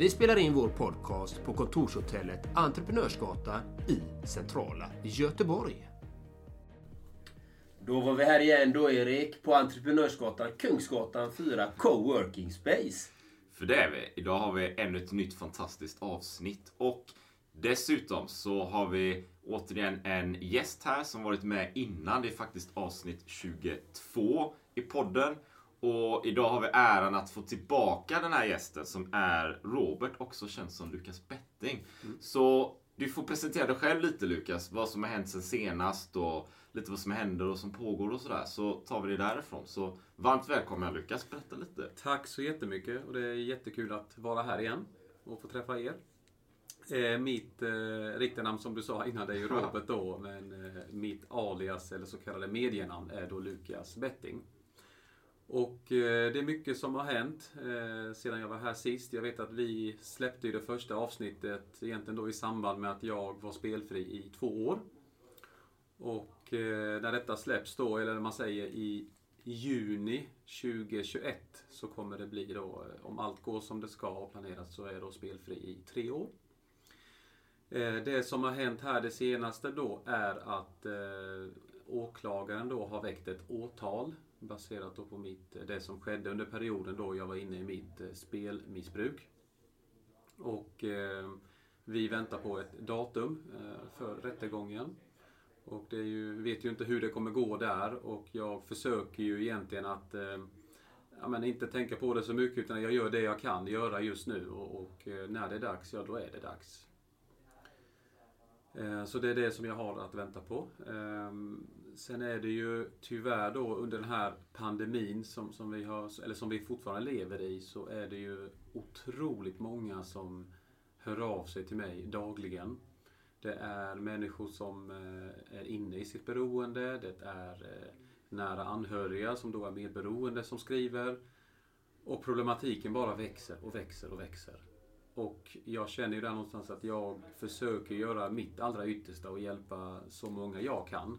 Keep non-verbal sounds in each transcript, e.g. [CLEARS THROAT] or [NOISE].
Vi spelar in vår podcast på kontorshotellet Entreprenörsgatan i centrala Göteborg. Då var vi här igen då Erik, på Entreprenörsgatan, Kungsgatan 4, Coworking Space. För det är vi. Idag har vi ännu ett nytt fantastiskt avsnitt och dessutom så har vi återigen en gäst här som varit med innan. Det är faktiskt avsnitt 22 i podden. Och idag har vi äran att få tillbaka den här gästen som är Robert, också känd som Lukas Betting. Mm. Så du får presentera dig själv lite Lukas, vad som har hänt sen senast och lite vad som händer och som pågår och sådär. Så tar vi det därifrån. Så varmt välkommen Lukas, berätta lite. Tack så jättemycket och det är jättekul att vara här igen och få träffa er. Eh, mitt eh, riktiga namn som du sa innan det är ju Robert då, men eh, mitt alias eller så kallade medienamn är då Lukas Betting. Och eh, det är mycket som har hänt eh, sedan jag var här sist. Jag vet att vi släppte ju det första avsnittet egentligen då i samband med att jag var spelfri i två år. Och eh, när detta släpps då, eller när man säger i juni 2021 så kommer det bli då, om allt går som det ska och planerat så är då spelfri i tre år. Det som har hänt här det senaste då är att åklagaren då har väckt ett åtal baserat då på mitt, eh, det som skedde under perioden då jag var inne i mitt eh, spelmissbruk. Och eh, vi väntar på ett datum eh, för rättegången. Och det är ju, vet ju inte hur det kommer gå där och jag försöker ju egentligen att eh, ja, men inte tänka på det så mycket utan jag gör det jag kan göra just nu och, och eh, när det är dags, ja då är det dags. Så det är det som jag har att vänta på. Ehm, Sen är det ju tyvärr då under den här pandemin som, som, vi, har, eller som vi fortfarande lever i så är det ju otroligt många som hör av sig till mig dagligen. Det är människor som eh, är inne i sitt beroende. Det är eh, nära anhöriga som då är medberoende som skriver. Och problematiken bara växer och växer och växer. Och jag känner ju där någonstans att jag försöker göra mitt allra yttersta och hjälpa så många jag kan.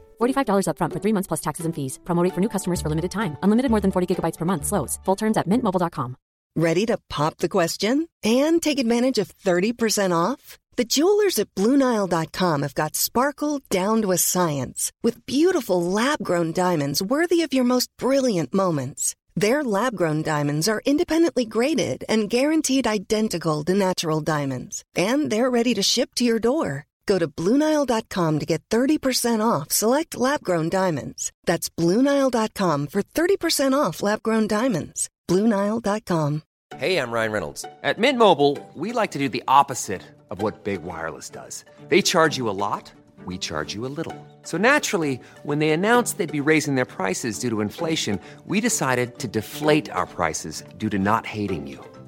$45 upfront for three months plus taxes and fees. Promo for new customers for limited time. Unlimited more than 40 gigabytes per month. Slows. Full terms at mintmobile.com. Ready to pop the question and take advantage of 30% off? The jewelers at Bluenile.com have got sparkle down to a science with beautiful lab-grown diamonds worthy of your most brilliant moments. Their lab grown diamonds are independently graded and guaranteed identical to natural diamonds, and they're ready to ship to your door. Go to Bluenile.com to get 30% off select lab grown diamonds. That's Bluenile.com for 30% off lab grown diamonds. Bluenile.com. Hey, I'm Ryan Reynolds. At Mint Mobile, we like to do the opposite of what Big Wireless does. They charge you a lot we charge you a little. So naturally, when they announced they'd be raising their prices due to inflation, we decided to deflate our prices due to not hating you.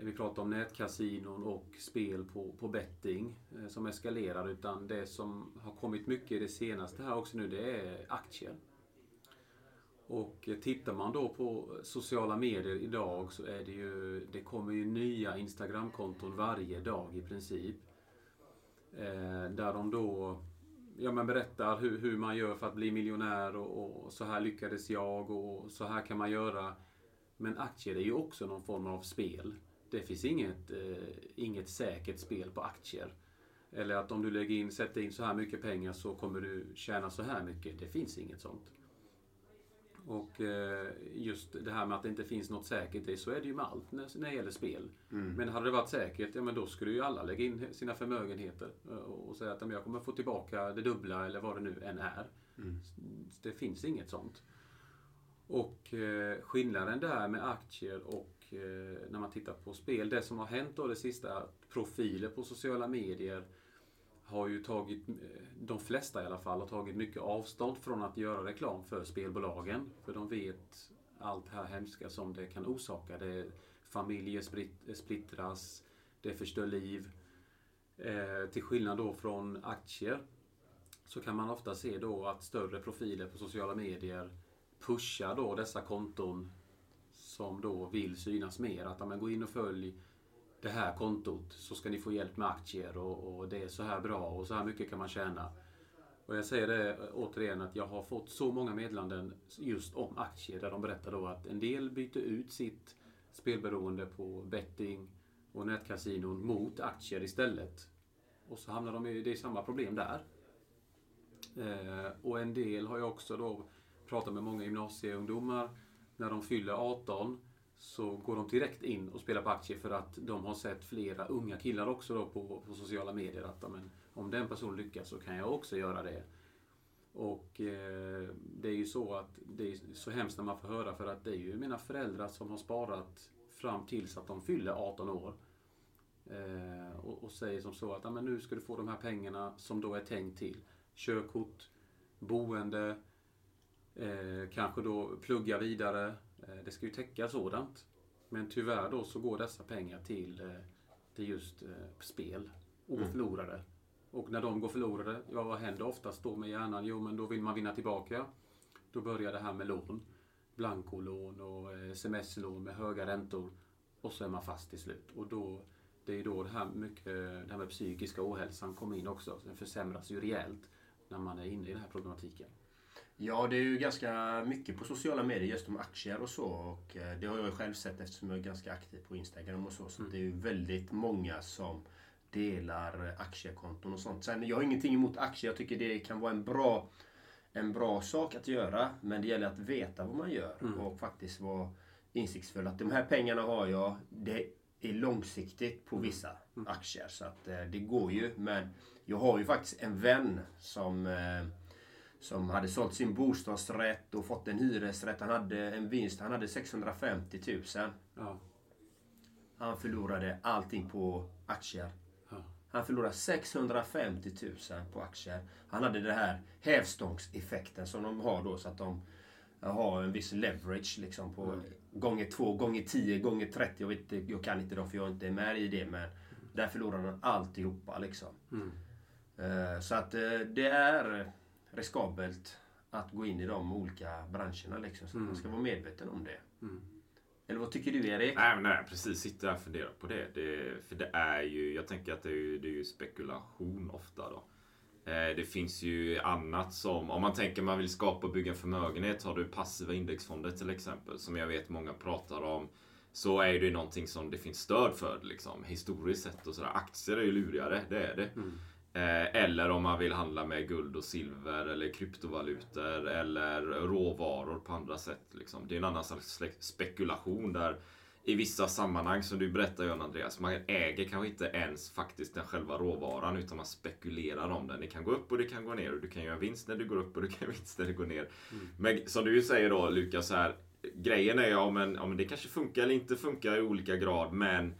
vi pratar om nätkasinon och spel på, på betting eh, som eskalerar utan det som har kommit mycket i det senaste här också nu det är aktier. Och eh, tittar man då på sociala medier idag så är det ju, det kommer ju nya Instagramkonton varje dag i princip. Eh, där de då ja, men berättar hur, hur man gör för att bli miljonär och, och så här lyckades jag och så här kan man göra. Men aktier är ju också någon form av spel. Det finns inget, eh, inget säkert spel på aktier. Eller att om du lägger in, sätter in så här mycket pengar så kommer du tjäna så här mycket. Det finns inget sånt. Och eh, just det här med att det inte finns något säkert, det, så är det ju med allt när, när det gäller spel. Men hade det varit säkert, ja men då skulle ju alla lägga in sina förmögenheter eh, och, och säga att jag kommer få tillbaka det dubbla eller vad det nu än är. Det finns inget sånt. Och eh, skillnaden där med aktier och Eh, när man tittar på spel, det som har hänt då det sista, profiler på sociala medier har ju tagit, eh, de flesta i alla fall, har tagit mycket avstånd från att göra reklam för spelbolagen. För de vet allt det här hemska som det kan orsaka. Det familjer eh, splittras, det förstör liv. Eh, till skillnad då från aktier så kan man ofta se då att större profiler på sociala medier pushar då dessa konton som då vill synas mer. Att ja, men gå in och följ det här kontot så ska ni få hjälp med aktier och, och det är så här bra och så här mycket kan man tjäna. Och jag säger det eh, återigen att jag har fått så många meddelanden just om aktier där de berättar då att en del byter ut sitt spelberoende på betting och nätkasinon mot aktier istället. Och så hamnar de i, det är samma problem där. Eh, och en del har jag också då pratat med många gymnasieungdomar. När de fyller 18 så går de direkt in och spelar på aktier för att de har sett flera unga killar också då på, på sociala medier att amen, om den personen lyckas så kan jag också göra det. Och eh, det är ju så att det är så hemskt när man får höra för att det är ju mina föräldrar som har sparat fram tills att de fyller 18 år. Eh, och, och säger som så att amen, nu ska du få de här pengarna som då är tänkt till körkort, boende, eh, kanske då plugga vidare. Eh, det ska ju täcka sådant. Men tyvärr då så går dessa pengar till, eh, till just eh, spel och går förlorade. Och när de går förlorade, ja vad händer oftast då med hjärnan? Jo men då vill man vinna tillbaka. Då börjar det här med lån. Blankolån och eh, sms-lån med höga räntor. Och så är man fast till slut. Och då, det är då det här, mycket, det här med psykiska ohälsan kommer in också. Den försämras ju rejält när man är inne i den här problematiken. Ja, det är ju ganska mycket på sociala medier just om aktier och så. Och eh, det har jag ju själv sett eftersom jag är ganska aktiv på Instagram och så. Så det är ju väldigt många som delar aktiekonton och sånt. Sen, jag har ingenting emot aktier. Jag tycker det kan vara en bra, en bra sak att göra. Men det gäller att veta vad man gör och faktiskt vara insiktsfull. Att de här pengarna har jag. Det är långsiktigt på vissa aktier. Så att eh, det går ju. Men jag har ju faktiskt en vän som eh, som hade sålt sin bostadsrätt och fått en hyresrätt. Han hade en vinst. Han hade 650 000. Ja. Han förlorade allting på aktier. Ja. Han förlorade 650 000 på aktier. Han hade det här hävstångseffekten som de har då så att de har en viss leverage liksom på gånger 2, gånger 10, gånger 30. Jag, vet, jag kan inte dem för jag är inte med i det men där förlorade han alltihopa liksom. Eh, Så att eh, det är riskabelt att gå in i de olika branscherna liksom. Så att man ska vara medveten om det. Eller vad tycker du Erik? Nej, men nej, precis. Sitter och funderar på det. det. För det är ju, jag tänker att det är ju, det är ju spekulation ofta då. Eh, Det finns ju annat som, om man tänker man vill skapa och bygga en förmögenhet, har du passiva indexfonder till exempel, som jag vet många pratar om. Så är det ju någonting som det finns stöd för liksom, historiskt sett och sådär. Aktier är ju lurigare, det är det. Eh, Eller om man vill handla med guld och silver eller kryptovalutor eller råvaror på andra sätt. Liksom. Det är en annan slags spekulation där i vissa sammanhang som du berättar Jan Andreas, man äger kanske inte ens faktiskt den själva råvaran utan man spekulerar om den. Det kan gå upp och det kan gå ner och du kan göra vinst när det går upp och du kan göra vinst när det går ner. Men som du säger då Lukas, här, grejen är ja men, ja men det kanske funkar eller inte funkar i olika grad men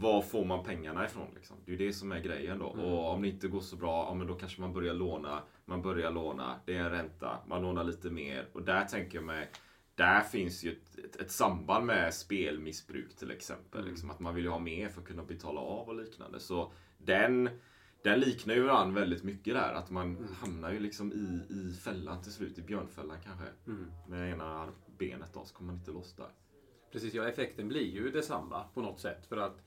var får man pengarna ifrån? Liksom? Det är ju det som är grejen då. Och om det inte går så bra, ja, men då kanske man börjar låna. Man börjar låna, det är en ränta, man lånar lite mer. Och där tänker jag mig, där finns ju ett, ett, ett samband med spelmissbruk till exempel. Liksom, att man vill ju ha mer för att kunna betala av och liknande. Så den, den liknar ju varandra väldigt mycket där. Att man hamnar ju liksom i, i fällan till slut, i björnfällan kanske. Med ena benet då, så kommer man inte loss där. Precis, ja effekten blir ju detsamma på något sätt. För att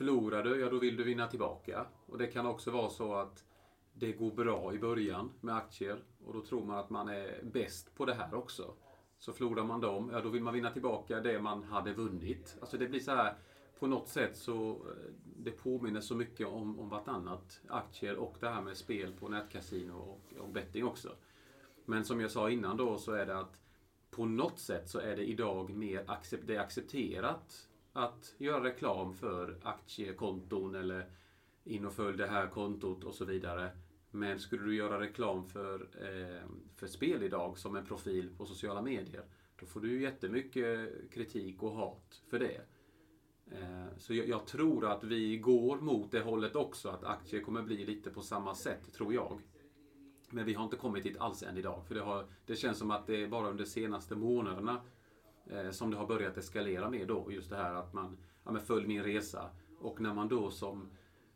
förlorar du, ja då vill du vinna tillbaka. Och det kan också vara så att det går bra i början med aktier och då tror man att man är bäst på det här också. Så förlorar man dem, ja då vill man vinna tillbaka det man hade vunnit. Alltså det blir så här, på något sätt så eh, det påminner så mycket om, om vartannat. Aktier och det här med spel på nätkasino och, och betting också. Men som jag sa innan då så är det att på något sätt så är det idag mer accept, det är accepterat att göra reklam för aktiekonton eller in och följ det här kontot och så vidare. Men skulle du göra reklam för, eh, för spel idag som en profil på sociala medier, då får du jättemycket kritik och hat för det. Eh, så jag, jag, tror att vi går mot det hållet också, att aktier kommer bli lite på samma sätt, tror jag. Men vi har inte kommit dit alls än idag. För det, har, det känns som att det är bara under de senaste månaderna Eh, som det har börjat eskalera med då. Just det här att man, ja men följ min resa. Och när man då som,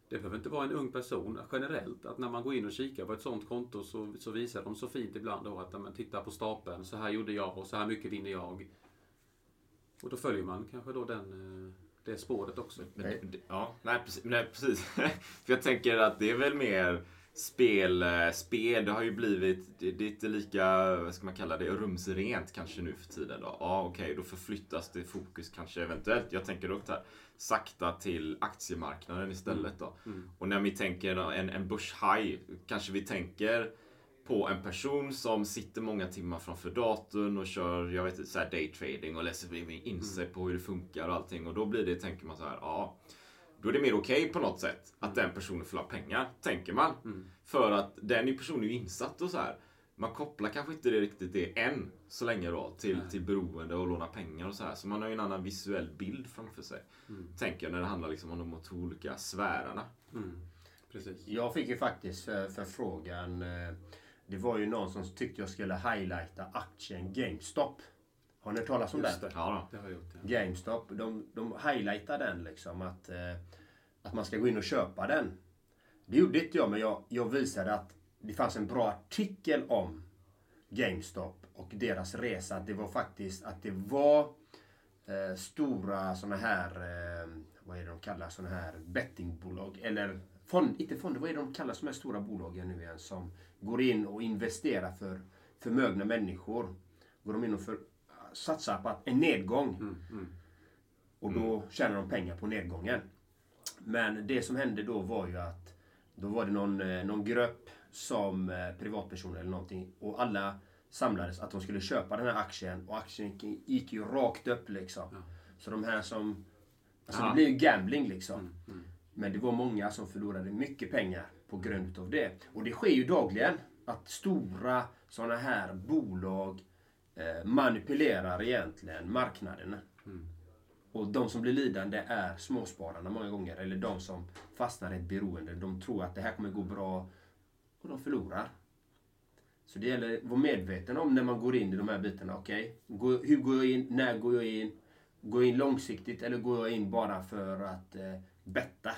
det behöver inte vara en ung person generellt, att när man går in och kikar på ett sånt konto så, så visar de så fint ibland då att, ja, men titta på stapeln, så här gjorde jag och så här mycket vinner jag. Och då följer man kanske då den eh, det spåret också. Men, ja, nej precis. Nej, precis. [LAUGHS] För jag tänker att det är väl mer spel, eh, spel, det har ju blivit, det, det är inte lika, vad ska man kalla det, rumsrent kanske nu för tiden då. Ja, okej, okay, då förflyttas det fokus kanske eventuellt, jag tänker dock här, sakta till aktiemarknaden istället då. Mm. Mm. Och när vi tänker en, en börshaj, kanske vi tänker på en person som sitter många timmar framför datorn och kör, jag vet inte, så här daytrading och läser in sig mm. på hur det funkar och allting. Och då blir det, tänker man så här, ja. Då är det mer okej okay på något sätt att den personen får pengar, tänker man. Mm. För att den personen är ju insatt och så här. Man kopplar kanske inte det riktigt det än, så länge då, till, till beroende och låna pengar och så här. Så man har ju en annan visuell bild framför sig. Mm. Tänker jag när det handlar liksom om de olika sfärerna. Mm. Precis. Jag fick ju faktiskt förfrågan eh, det var ju någon som tyckte jag skulle highlighta aktien GameStop. Har ni hört talas om Just den? Det. Ja, det har jag gjort. Ja. GameStop. De, de highlightar den liksom att, eh, att man ska gå in och köpa den. Det gjorde inte jag, men jag, jag visade att det fanns en bra artikel om GameStop och deras resa. Det var faktiskt att det var eh, stora såna här, eh, vad är det de kallar såna här bettingbolag? Eller fond, inte fonder, vad är det de kallar de här stora bolagen nu igen? Som går in och investerar för förmögna människor. Går de in och för, satsar på en nedgång. Mm, mm. Och då mm. tjänar de pengar på nedgången. Men det som hände då var ju att då var det någon, eh, någon grupp som eh, privatpersoner eller någonting och alla samlades att de skulle köpa den här aktien och aktien gick, ju rakt upp liksom. Ja. Så de här som... Alltså ja. det blir ju gambling liksom. Mm, mm. Men det var många som förlorade mycket pengar på grund av det. Och det sker ju dagligen att stora sådana här bolag manipulerar egentligen marknaden. Mm. Och de som blir lidande är småspararna många gånger. Eller de som fastnar i ett beroende. De tror att det här kommer gå bra och de förlorar. Så det gäller att vara medveten om när man går in i de här bitarna. Okej, okay, hur går jag in? När går jag in? Går jag in långsiktigt eller går jag in bara för att eh, betta?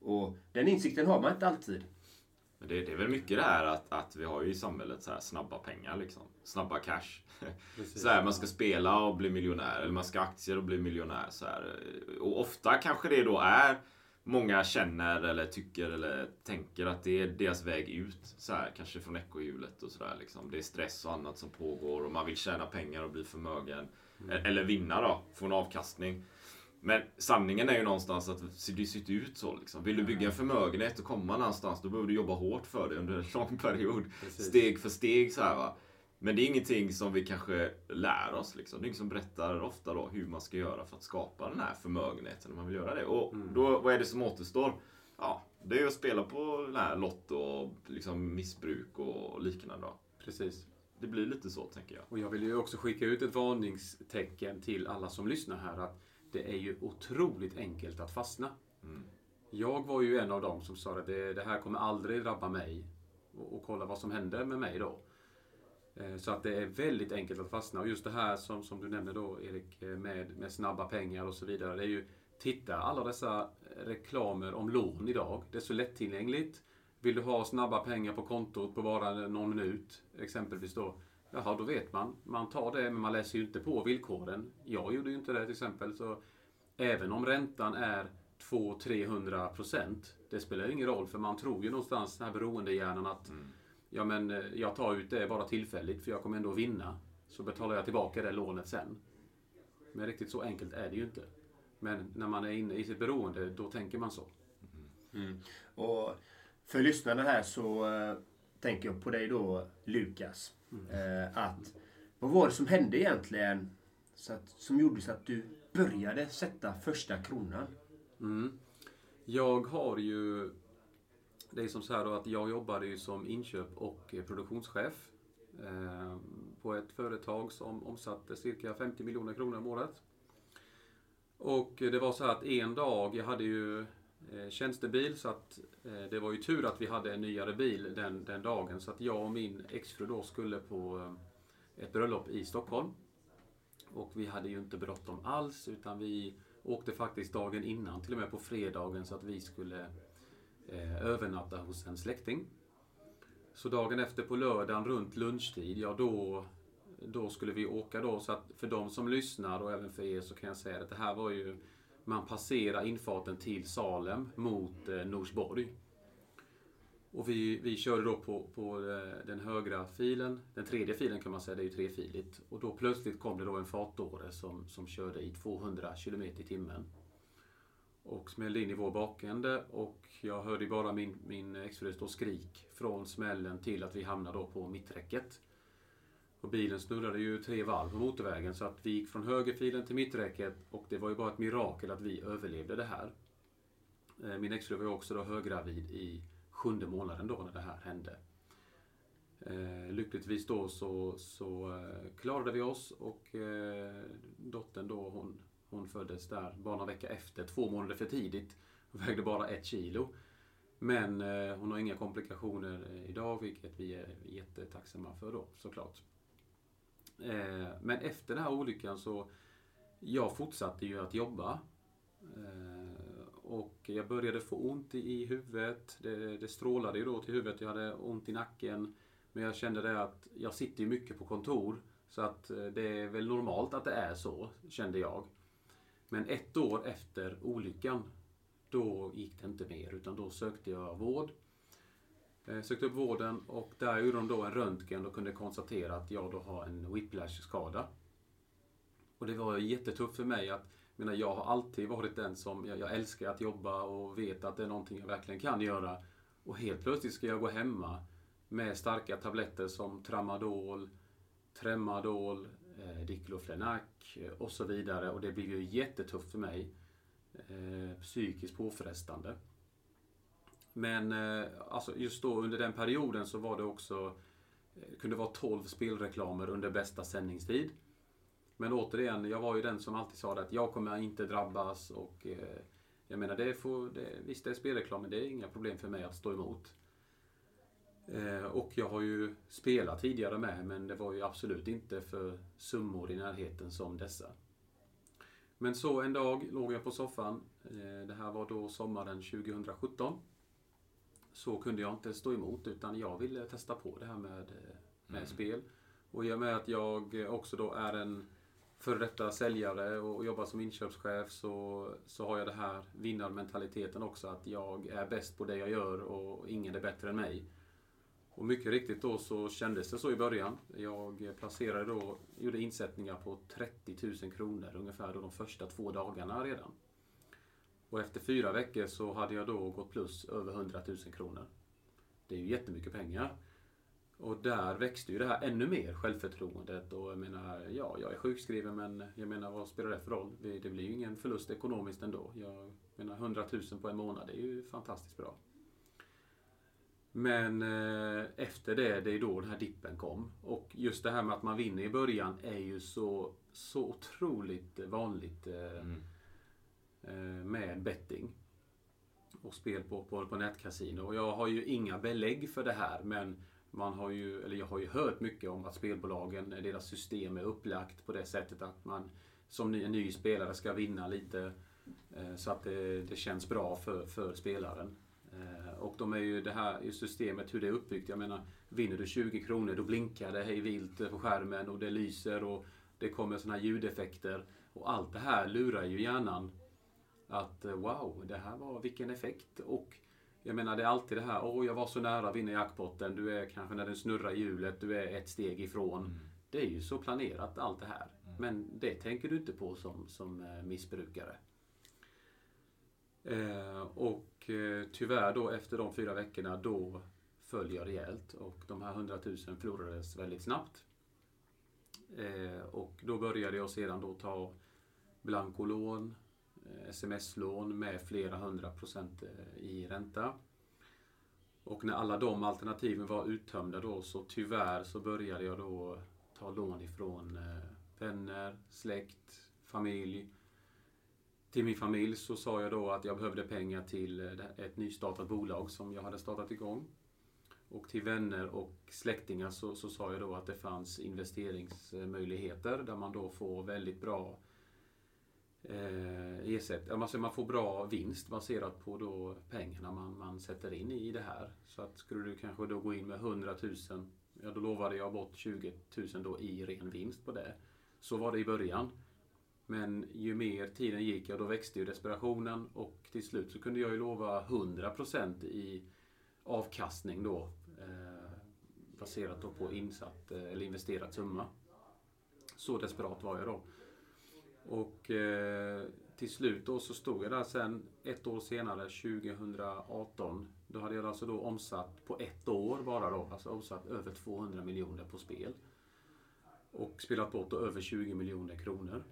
Och den insikten har man inte alltid. Det, det, är väl mycket det här att, att vi har ju i samhället så här snabba pengar. Liksom. Snabba cash. så här, man ska spela och bli miljonär. Eller man ska aktier och bli miljonär. Så här. Och ofta kanske det då är många känner eller tycker eller tänker att det är deras väg ut. Så här, kanske från ekorrhjulet och sådär. Liksom. Det är stress och annat som pågår och man vill tjäna pengar och bli förmögen. Mm. Eller vinna då, få en avkastning. Men sanningen är ju någonstans att det ser inte ut så. Liksom. Vill du bygga en förmögenhet och komma någonstans, då behöver du jobba hårt för det under en lång period. Precis. Steg för steg så här va. Men det är ingenting som vi kanske lär oss. Liksom. Det är ingen som berättar ofta då hur man ska göra för att skapa den här förmögenheten när man vill göra det. Och mm. då, vad är det som återstår? Ja, det är att spela på den här Lotto och liksom missbruk och liknande. Då. Precis. Det blir lite så, tänker jag. Och jag vill ju också skicka ut ett varningstecken till alla som lyssnar här. att det är ju otroligt enkelt att fastna. Mm. Jag var ju en av dem som sa att det, det här kommer aldrig drabba mig. Och, och, kolla vad som hände med mig då. Eh, så att det är väldigt enkelt att fastna. Och just det här som, som du nämner då Erik, eh, med, med snabba pengar och så vidare. Det är ju, titta alla dessa reklamer om lån idag. Det är så lättillgängligt. Vill du ha snabba pengar på kontot på bara någon minut, exempelvis då. Jaha, då vet man. Man tar det, men man läser ju inte på villkoren. Jag gjorde ju inte det till exempel. Så även om räntan är 200-300 procent. det spelar ingen roll för man tror ju någonstans, den här beroendehjärnan att Mm ja men eh, jag tar ut det bara tillfälligt för jag kommer ändå vinna. Så betalar jag tillbaka det lånet sen. Men riktigt så enkelt är det ju inte. Men när man är inne i sitt beroende, då tänker man så. Och för lyssnarna här så eh, tänker jag på dig då Lukas. Eh, att vad var det som hände egentligen så att, som gjorde så att du började sätta första kronan? Mm. Jag har ju... Det är som så här då att jag jobbade ju som inköp och produktionschef eh, på ett företag som omsatte cirka 50 miljoner kronor om året. Och det var så här att en dag, jag hade ju eh, tjänstebil så att eh, det var ju tur att vi hade en nyare bil den, den dagen. Så att jag och min exfru då skulle på eh, ett bröllop i Stockholm. Och vi hade ju inte bråttom alls utan vi åkte faktiskt dagen innan, till och med på fredagen, så att vi skulle Eh, övernatta hos en släkting. Så dagen efter på lördagen runt lunchtid, ja då, då skulle vi åka då. Så att för de som lyssnar och även för er så kan jag säga att det här var ju, man passerar infarten till Salem mot eh, Norsborg. Och vi, vi körde då på, på eh, den högra filen, den tredje filen kan man säga, det är ju trefiligt. Och då plötsligt kom det då en fartdåre som, som körde i 200 km i timmen. Och smällde in i vår bakände och jag hörde bara min, min exfru stå skrik från smällen till att vi hamnade då på mitträcket. Och bilen snurrade ju tre varv på motorvägen så att vi gick från högerfilen till mitträcket och det var ju bara ett mirakel att vi överlevde det här. Eh, min exfru var ju också då höggravid i sjunde månaden då när det här hände. Eh, lyckligtvis då så, så eh, klarade vi oss och eh, dottern då hon, hon föddes där bara några veckor efter, två månader för tidigt. Hon Vägde bara ett kilo. Men eh, hon har inga komplikationer eh, idag vilket vi är jättetacksamma för då såklart. Eh, men efter den här olyckan så jag fortsatte ju att jobba. Och jag började få ont i, huvudet. Det, det strålade ju då till huvudet. Jag hade ont i nacken. Men jag kände det att jag sitter ju mycket på kontor. Så att det är väl normalt att det är så, kände jag. Men ett år efter olyckan, då gick det inte mer. Utan då sökte jag vård. Eh, sökte upp vården och där gjorde de då en röntgen och kunde konstatera att jag då har en whiplash-skada. Och det var jättetufft för mig att jag, menar, jag har alltid varit den som, jag, jag älskar att jobba och vet att det är någonting jag verkligen kan göra. Och helt plötsligt ska jag gå hemma med starka tabletter som Tramadol, Tremadol, Eh, eh, och så vidare. Och det blev ju jättetufft för mig. Eh, psykiskt påfrestande. Men eh, alltså just då under den perioden så var det också, Det kunde vara 12 spelreklamer under bästa sändningstid. Men återigen, jag var ju den som alltid sa att jag kommer inte drabbas och eh, jag menar, det får, det, visst det är spelreklam men det är inga problem för mig att stå emot. Eh, och jag har ju spelat tidigare med men det var ju absolut inte för summor i närheten som dessa. Men så en dag låg jag på soffan, eh, det här var då sommaren 2017. Så kunde jag inte stå emot utan jag ville testa på det här med, eh, med spel. Och i och med att jag också då är en före detta säljare och jobbar som inköpschef så, så har jag det här vinnarmentaliteten också. Att jag är bäst på det jag gör och ingen är bättre än mig. Och mycket riktigt då så kändes det så i början. Jag placerade då, gjorde insättningar på 30 000 kronor ungefär då de första två dagarna redan. Och efter fyra veckor så hade jag då gått plus över 100 000 kronor. Det är ju jättemycket pengar. Och där växte ju det här ännu mer, självförtroendet. Och jag menar, ja, jag är sjukskriven men jag menar, vad spelar det för roll? Det, blir ju ingen förlust ekonomiskt ändå. Jag menar, 100 000 på en månad, det är ju fantastiskt bra. Men eh, efter det, det är då den här dippen kom. Och just det här med att man vinner i början är ju så, så otroligt vanligt eh, eh, med betting. Och spel på, på, på nätkasino. Och jag har ju inga belägg för det här men man har ju, eller jag har ju hört mycket om att spelbolagen, deras system är upplagt på det sättet att man som ny, en ny spelare ska vinna lite eh, så att det, det känns bra för, för spelaren. Eh, och de är ju det här i systemet, hur det är uppbyggt. Jag menar, vinner du 20 kronor då blinkar det hej vilt på skärmen och det lyser och det kommer såna här ljudeffekter. Och allt det här lurar ju hjärnan att eh, wow, det här var vilken effekt. Och Jag menar det är alltid det här, åh jag var så nära att vinna jackpotten. Du är kanske när den snurrar hjulet, du är ett steg ifrån. Det är ju så planerat allt det här. Men det tänker du inte på som, som eh, missbrukare. Eh, och eh, tyvärr då efter de fyra veckorna då föll jag rejält och de här 100 000 förlorades väldigt snabbt. Eh, och då började jag sedan då ta blankolån, eh, sms-lån med flera hundra procent eh, i ränta. Och när alla de alternativen var uttömda då så tyvärr så började jag då ta lån ifrån eh, vänner, släkt, familj. Till min familj så sa jag då att jag behövde pengar till eh, ett nystartat bolag som jag hade startat igång. Och till vänner och släktingar så, så sa jag då att det fanns investeringsmöjligheter där man då får väldigt bra eh, ersättning. Alltså man får bra vinst baserat på då pengarna man, man sätter in i det här. Så att skulle du kanske då gå in med 100 000, ja då lovade jag bort 20 000 då i ren vinst på det. Så var det i början. Men ju mer tiden gick, ja då växte ju desperationen och till slut så kunde jag ju lova 100% i avkastning då. Eh, baserat då på insatt eh, eller investerat summa. Så desperat var jag då. Och eh, till slut då så stod jag där sen ett år senare, 2018. Då hade jag alltså då omsatt på ett år bara då, alltså omsatt över 200 miljoner på spel. Och spelat bort då över 20 miljoner kronor.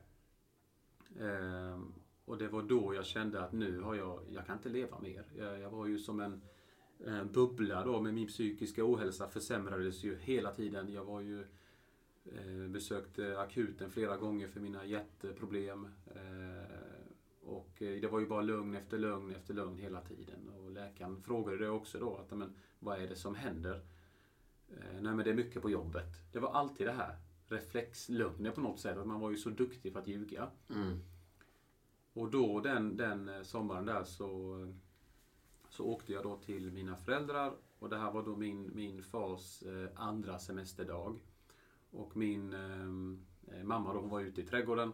Eh, och det var då jag kände att nu har jag, jag kan inte leva mer. Jag, jag var ju som en eh, bubbla då med min psykiska ohälsa försämrades ju hela tiden. Jag var ju eh, besökte akuten flera gånger för mina hjärtproblem. Eh, och eh, det var ju bara lugn efter lugn efter lugn hela tiden. Och läkaren frågade det också då, att, men, vad är det som händer? Eh, nej men det är mycket på jobbet. Det var alltid det här reflexlugnet på något sätt. Att man var ju så duktig på att ljuga. Och då den, den eh, sommaren där så, så åkte jag då till mina föräldrar. Och det här var då min, min fars eh, andra semesterdag. Och min eh, mamma då, hon var ute i trädgården.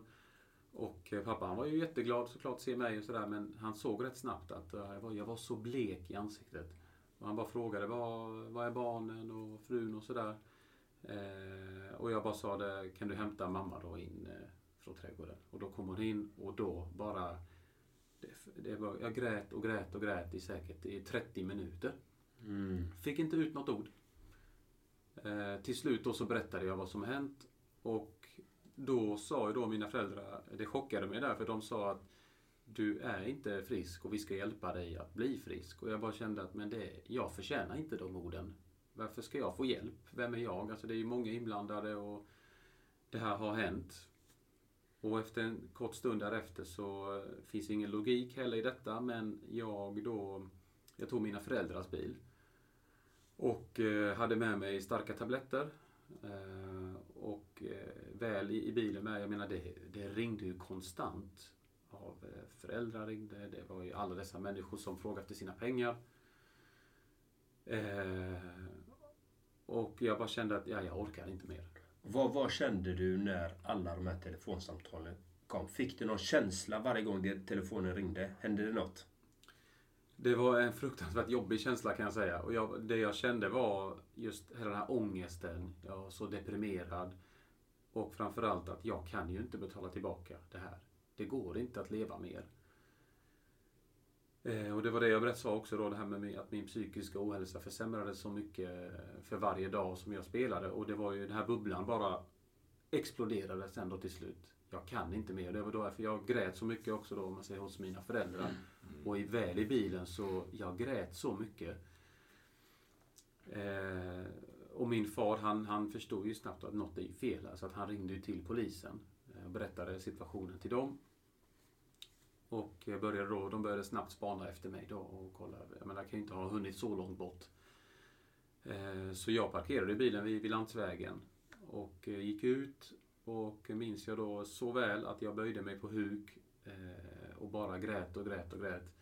Och eh, pappa han var ju jätteglad såklart att se mig och sådär. Men han såg rätt snabbt att eh, jag, var, jag var så blek i ansiktet. Och han bara frågade vad, vad är barnen och frun och sådär. Eh, och jag bara sa det, kan du hämta mamma då in eh, från trädgården? Och då kom hon in och då bara... Det, det var, jag grät och grät och grät i säkert i 30 minuter. Fick inte ut något ord. Eh, till slut då så berättade jag vad som hänt. Och då sa ju då mina föräldrar, det chockade mig där, för de sa att du är inte frisk och vi ska hjälpa dig att bli frisk. Och jag bara kände att men det, jag förtjänar inte de orden. Varför ska jag få hjälp? Vem är jag? Alltså det är ju många inblandade och det här har hänt. Och efter en kort stund därefter så eh, finns ingen logik heller i detta men jag då, jag tog mina föräldrars bil och eh, hade med mig starka tabletter. Eh, och väl i, bilen med, jag menar det, det ringde ju konstant. Av föräldrar ringde, det var ju alla dessa människor som frågade efter sina pengar. Och jag bara kände att ja, jag orkar inte mer. Vad, vad kände du när alla de här telefonsamtalen kom? Fick du någon känsla varje gång det, telefonen ringde? Hände det något? Det var en fruktansvärt jobbig känsla kan jag säga. Och jag, det jag kände var just hela den här ångesten. Jag var så deprimerad. Och framförallt att jag kan ju inte betala tillbaka det här. Det går inte att leva mer. Eh, och det var det jag berättade också då, det här med att min psykiska ohälsa försämrades så mycket för varje dag som jag spelade. Och det var ju den här bubblan bara exploderade sen då till slut. Jag kan inte mer. Det var då därför jag grät så mycket också då, om man säger hos mina föräldrar. Och i, väl i bilen så, jag grät så mycket. Eh, och min far han, han förstod ju snabbt att något är fel så att han ringde ju till polisen eh, och berättade situationen till dem. Och började då, de började snabbt spana efter mig då och kolla. Jag menar, jag kan ju inte ha hunnit så långt bort. Eh, så jag parkerade bilen vid, landsvägen och eh, gick ut och minns jag då så väl att jag böjde mig på huk eh, och bara grät och grät och grät.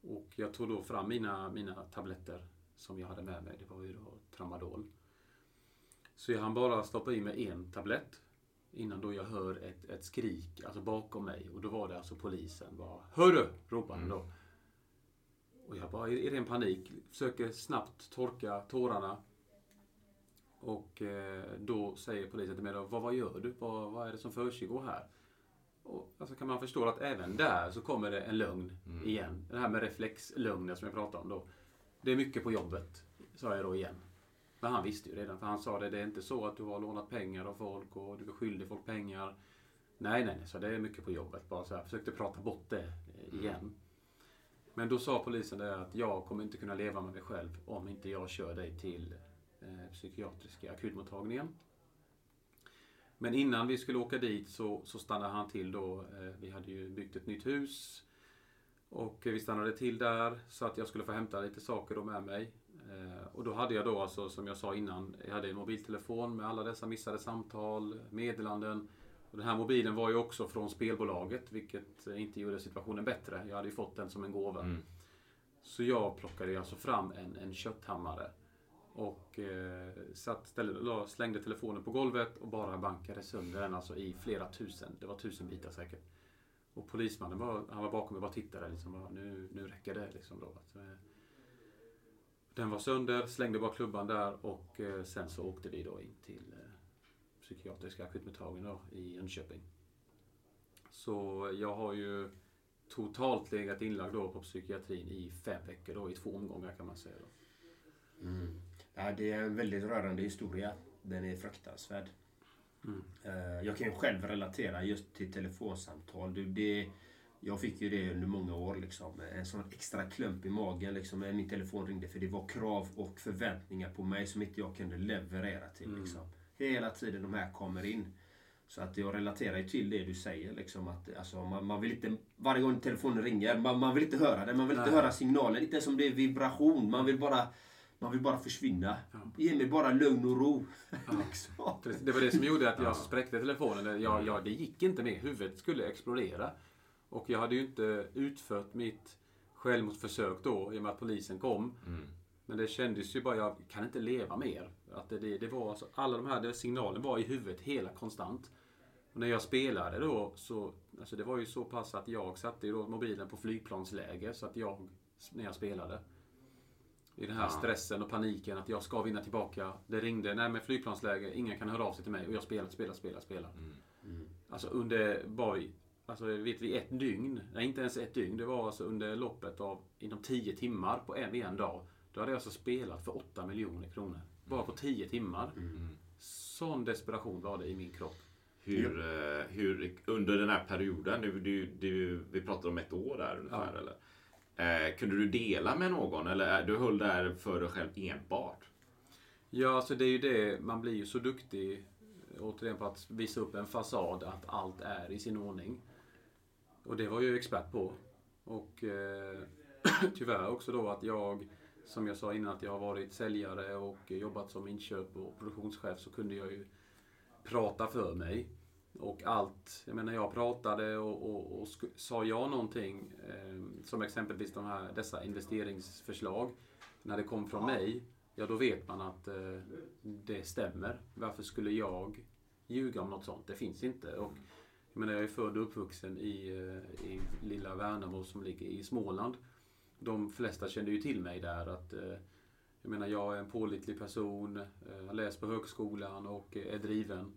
Och jag tog då fram mina, mina tabletter som jag hade med mig. Det var ju då tramadol. Så jag hann bara stoppa i mig en tablett innan då jag hör ett, ett skrik alltså bakom mig. Och då var det alltså polisen. Bara, Hörru! ropade han då. Och jag bara i ren panik försöker snabbt torka tårarna. Och eh, då säger polisen till mig då, vad, vad gör du? Vad, vad är det som försiggår här? Och, alltså kan man förstå att även där så kommer det en lögn igen. Det här med reflexlögner som jag pratade om då. Det är mycket på jobbet, sa jag då igen. Men han visste ju redan, för han sa det, det är inte så att du har lånat pengar av folk och du är skyldig folk pengar. Nej, nej, nej, så det är mycket på jobbet. Bara så här, försökte prata bort det eh, igen. Men då sa polisen det att jag kommer inte kunna leva med mig själv om inte jag kör dig till eh, psykiatriska akutmottagningen. Men innan vi skulle åka dit så, så stannade han till då. Eh, vi hade ju byggt ett nytt hus. Och vi stannade till där så att jag skulle få hämta lite saker då med mig. Eh, och då hade jag då alltså, som jag sa innan, jag hade en mobiltelefon med alla dessa missade samtal, meddelanden. Och den här mobilen var ju också från spelbolaget, vilket inte gjorde situationen bättre. Jag hade ju fått den som en gåva. Så jag plockade alltså fram en, en kötthammare. Och eh, satt, ställde, slängde telefonen på golvet och bara bankade sönder den alltså i flera tusen. Det var tusen bitar säkert. Och polismannen var, han var bakom mig och bara tittade. Liksom, bara, nu, nu räcker det. Liksom då. Den var sönder, slängde bara klubban där och eh, sen så åkte vi då in till eh, psykiatriska akutmottagningen i Jönköping. Så jag har ju totalt legat inlagd då på psykiatrin i fem veckor då, i två omgångar kan man säga. Då. Ja, det är en väldigt rörande historia. Den är fruktansvärd. Eh, Jag kan ju själv relatera just till telefonsamtal. Du, det, jag fick ju det under många år. Liksom. En sån extra klump i magen liksom, när min telefon ringde. För det var krav och förväntningar på mig som inte jag kunde leverera till. Liksom. Hela tiden de här kommer in. Så att jag relaterar ju till det du säger. Liksom, att, alltså, man, man vill inte, varje gång telefonen ringer, man, man vill inte höra det. Man vill inte Nej. höra signalen. Inte ens om det är vibration. Man vill bara, man vill bara försvinna. Ge mig bara lugn och ro. [LAUGHS] liksom. Det var det som gjorde att jag spräckte telefonen. Jag, jag, det gick inte mer. Huvudet skulle explodera. Och jag hade ju inte utfört mitt självmordsförsök då i och med att polisen kom. Men det kändes ju bara, jag kan inte leva mer. Att det, det, det var alltså, alla de här det, signalen var i huvudet hela konstant. Och när jag spelade då så, alltså det var ju så pass att jag satte ju då mobilen på flygplansläge så att jag, när jag spelade. I den här stressen och paniken att jag ska vinna tillbaka. Det ringde, nej men flygplansläge, ingen kan höra av sig till mig och jag spelar, spelar, spelar, spelar. Alltså under, bara, alltså vet vi ett dygn, nej inte ens ett dygn, det var alltså under loppet av inom 10 timmar på en, en dag. Då hade jag alltså spelat för 8 miljoner kronor. Bara på 10 timmar. Sån desperation var det i min kropp. Hur, eh, hur under den här perioden, du, du, du, vi pratar om ett år där ungefär eller? Eh, kunde du dela med någon eller eh, du höll där för dig själv enbart? Ja, alltså det är ju det. Man blir ju så duktig återigen på att visa upp en fasad att allt är i sin ordning. Och det var jag ju expert på. Och eh, [CLEARS THROAT] tyvärr också då att jag, som jag sa innan, att jag har varit säljare och jobbat som inköp och produktionschef så kunde jag ju prata för mig. Och allt, jag menar jag pratade och, och, och sa jag någonting, eh, som exempelvis de här, dessa investeringsförslag, när det kom från mig, ja då vet man att eh, det stämmer. Varför skulle jag ljuga om något sånt? Det finns inte. Och, jag menar jag är född och uppvuxen i, eh, i lilla Värnamo som ligger i Småland. De flesta kände ju till mig där att eh, jag menar jag är en pålitlig person, eh, har läst på högskolan och är driven.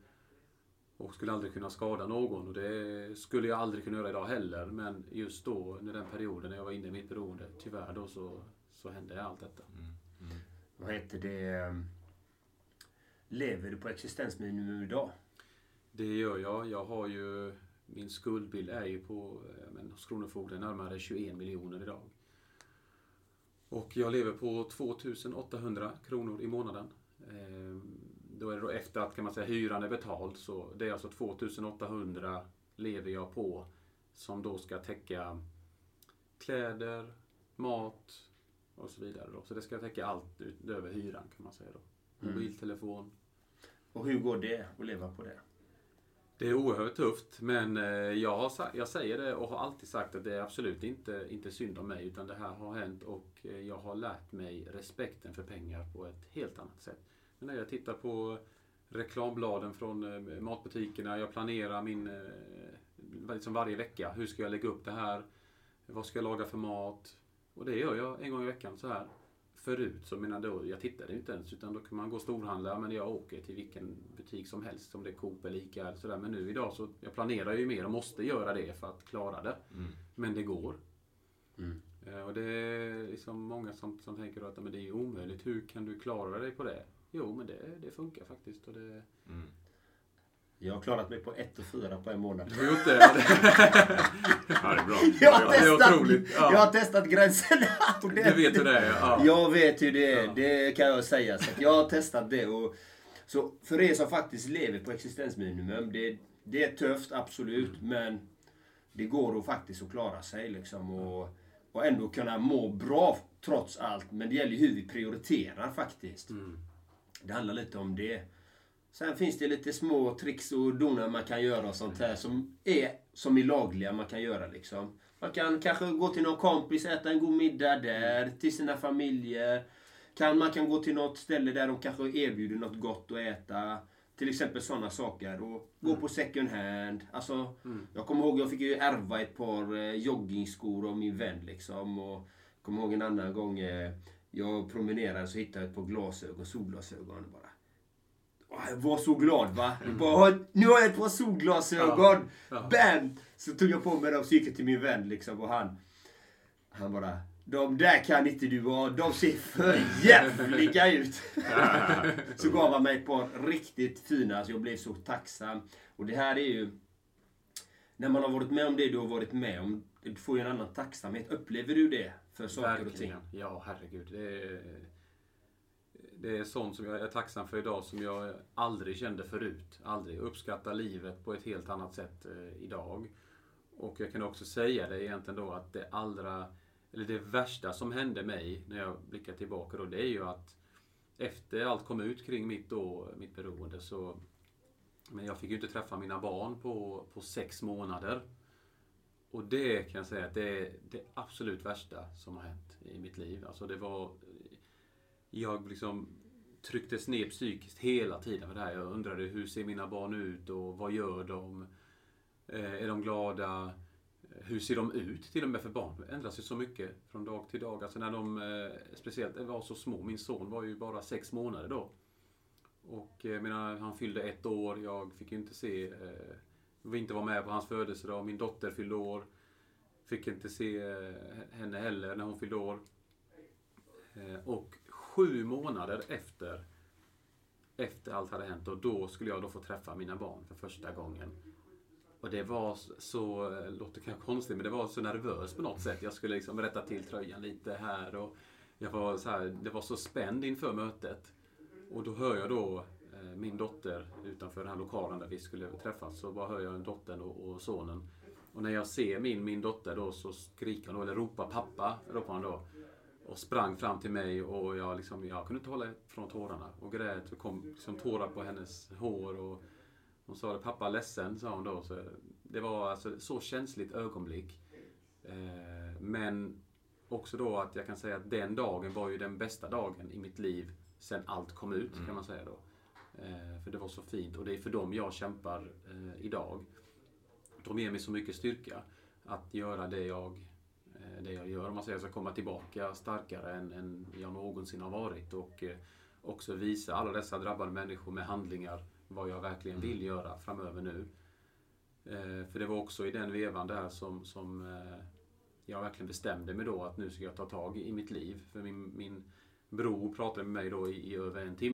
Och skulle aldrig kunna skada någon och det skulle jag aldrig kunna göra idag heller. Men just då, under den perioden när jag var inne i mitt beroende, tyvärr då så, så hände allt detta. Mm, mm. Vad heter det? Ehm, lever du på existensminimum idag? Det gör jag. Jag har ju... Min skuldbild är ju på, eh, men, hos Kronofogden närmare 21 miljoner idag. Och jag lever på 2800 kronor i månaden. Ehm, Då är det då efter att kan man säga, hyran är betald. Så det är alltså 2800 lever jag på. Som då ska täcka kläder, mat och så vidare. Då. Så det ska täcka allt utöver hyran kan man säga. då. Mobiltelefon, mm. Och hur går det att leva på det? Det är oerhört tufft, men eh, jag, har jag säger det och har alltid sagt att det är absolut inte, inte synd om mig, utan det här har hänt och eh, jag har lärt mig respekten för pengar på ett helt annat sätt. Men när jag tittar på reklambladen från eh, matbutikerna, jag planerar min, liksom varje vecka, hur ska jag lägga upp det här? Vad ska jag laga för mat? Och det gör jag en gång i veckan så här. Förut så menar då, jag tittade inte ens utan då kan man gå och storhandla. Men jag åker till vilken butik som helst. Om det är Coop eller Ica eller sådär. Men nu idag så, jag planerar ju mer och måste göra det för att klara det. Men det går. Eh, Och det är liksom många som, som tänker att men det är omöjligt. Hur kan du klara dig på det? Jo, men det, det funkar faktiskt. Och det, Jag har klarat mig på 1 och 4 på en månad. du har gjort det. Ja, det- [LAUGHS] Ja, det är bra. [LAUGHS] Jag har, det är testat, otroligt, ja. jag har testat gränserna. Du vet hur det är. Ja. [LAUGHS] Jag vet hur det är, Ja. det kan jag säga. Så jag har testat det. Och, så för er som faktiskt lever på existensminimum, det, det är tufft, absolut. Men det går att faktiskt att klara sig liksom. Och, och ändå kunna må bra trots allt. Men det gäller hur vi prioriterar faktiskt. Det handlar lite om det. Sen finns det lite små tricks och donar man kan göra och sånt här som är som är lagliga man kan göra liksom. Man kan kanske gå till någon kompis, äta en god middag där, till sina familjer. Kan, man kan gå till något ställe där de kanske erbjuder något gott att äta. Till exempel sådana saker. Och gå på second hand. Alltså, Jag kommer ihåg, jag fick ju ärva ett par eh, joggingskor av min vän liksom. Och jag kommer ihåg en annan gång, eh, jag promenerade så hittade jag ett par glasögon, solglasögon. Bara. Var så glad va. Jag Bara, nu har jag ett par solglasögon! Ja. Bam! Så tog jag på mig dem och gick till min vän liksom och han... Han bara... De där kan inte du ha. De ser för [LAUGHS] jävliga ut. [LAUGHS] så gav han mig ett par riktigt fina, så jag blev så tacksam. Och det här är ju... När man har varit med om det du har varit med om, du får ju en annan tacksamhet. Upplever du det för saker och ting? Verkligen. Ja, herregud. Det är, det är sånt som jag är tacksam för idag som jag aldrig kände förut. Aldrig. Jag uppskattar livet på ett helt annat sätt eh, idag. Och jag kan också säga det egentligen då att det allra, eller det värsta som hände mig när jag blickar tillbaka då, det är ju att efter allt kom ut kring mitt, då, mitt beroende så men jag fick ju inte träffa mina barn på, på sex månader. Och det kan jag säga att det är det absolut värsta som har hänt i mitt liv. Alltså det var... Jag liksom trycktes ner psykiskt hela tiden med det här. Jag undrade hur ser mina barn ut och vad gör de? Eh, är de glada? Hur ser de ut till och med för barn? Det ändras ju så mycket från dag till dag. Alltså när de eh, speciellt var så små. Min son var ju bara sex månader då. Och eh, menar, han fyllde ett år. Jag fick ju inte se, eh, vi inte vara med på hans födelsedag. Min dotter fyllde år. Fick inte se henne heller när hon fyllde år. Och sju månader efter, efter allt hade hänt, och då skulle jag då få träffa mina barn för första gången. Och det var så, eh, låter kanske konstigt, men det var så nervöst på något sätt. Jag skulle liksom rätta till tröjan lite här och jag var så här, det var så spänd inför mötet. Och då hör jag då eh, min dotter utanför den här lokalen där vi skulle träffas. Så bara hör jag dottern och, och sonen. Och när jag ser min, min dotter då så skriker hon eller ropar pappa, ropar hon då. Och sprang fram till mig och jag, liksom, jag kunde inte hålla från tårarna. Och grät och kom liksom tårar på hennes hår. Och hon sa det, pappa ledsen, sa hon då. Så det var alltså så känsligt ögonblick. Eh, men också då att jag kan säga att den dagen var ju den bästa dagen i mitt liv sen allt kom ut, kan man säga då. Eh, för det var så fint och det är för dem jag kämpar eh, idag. De ger mig så mycket styrka att göra det jag, det jag gör. Om man säger så komma tillbaka starkare än, än jag någonsin har varit och eh, också visa alla dessa drabbade människor med handlingar vad jag verkligen vill göra framöver nu. Eh, för det var också i den vevan där som, som eh, jag verkligen bestämde mig då att nu ska jag ta tag i mitt liv. För min, min bror pratade med mig då i, i över en timme.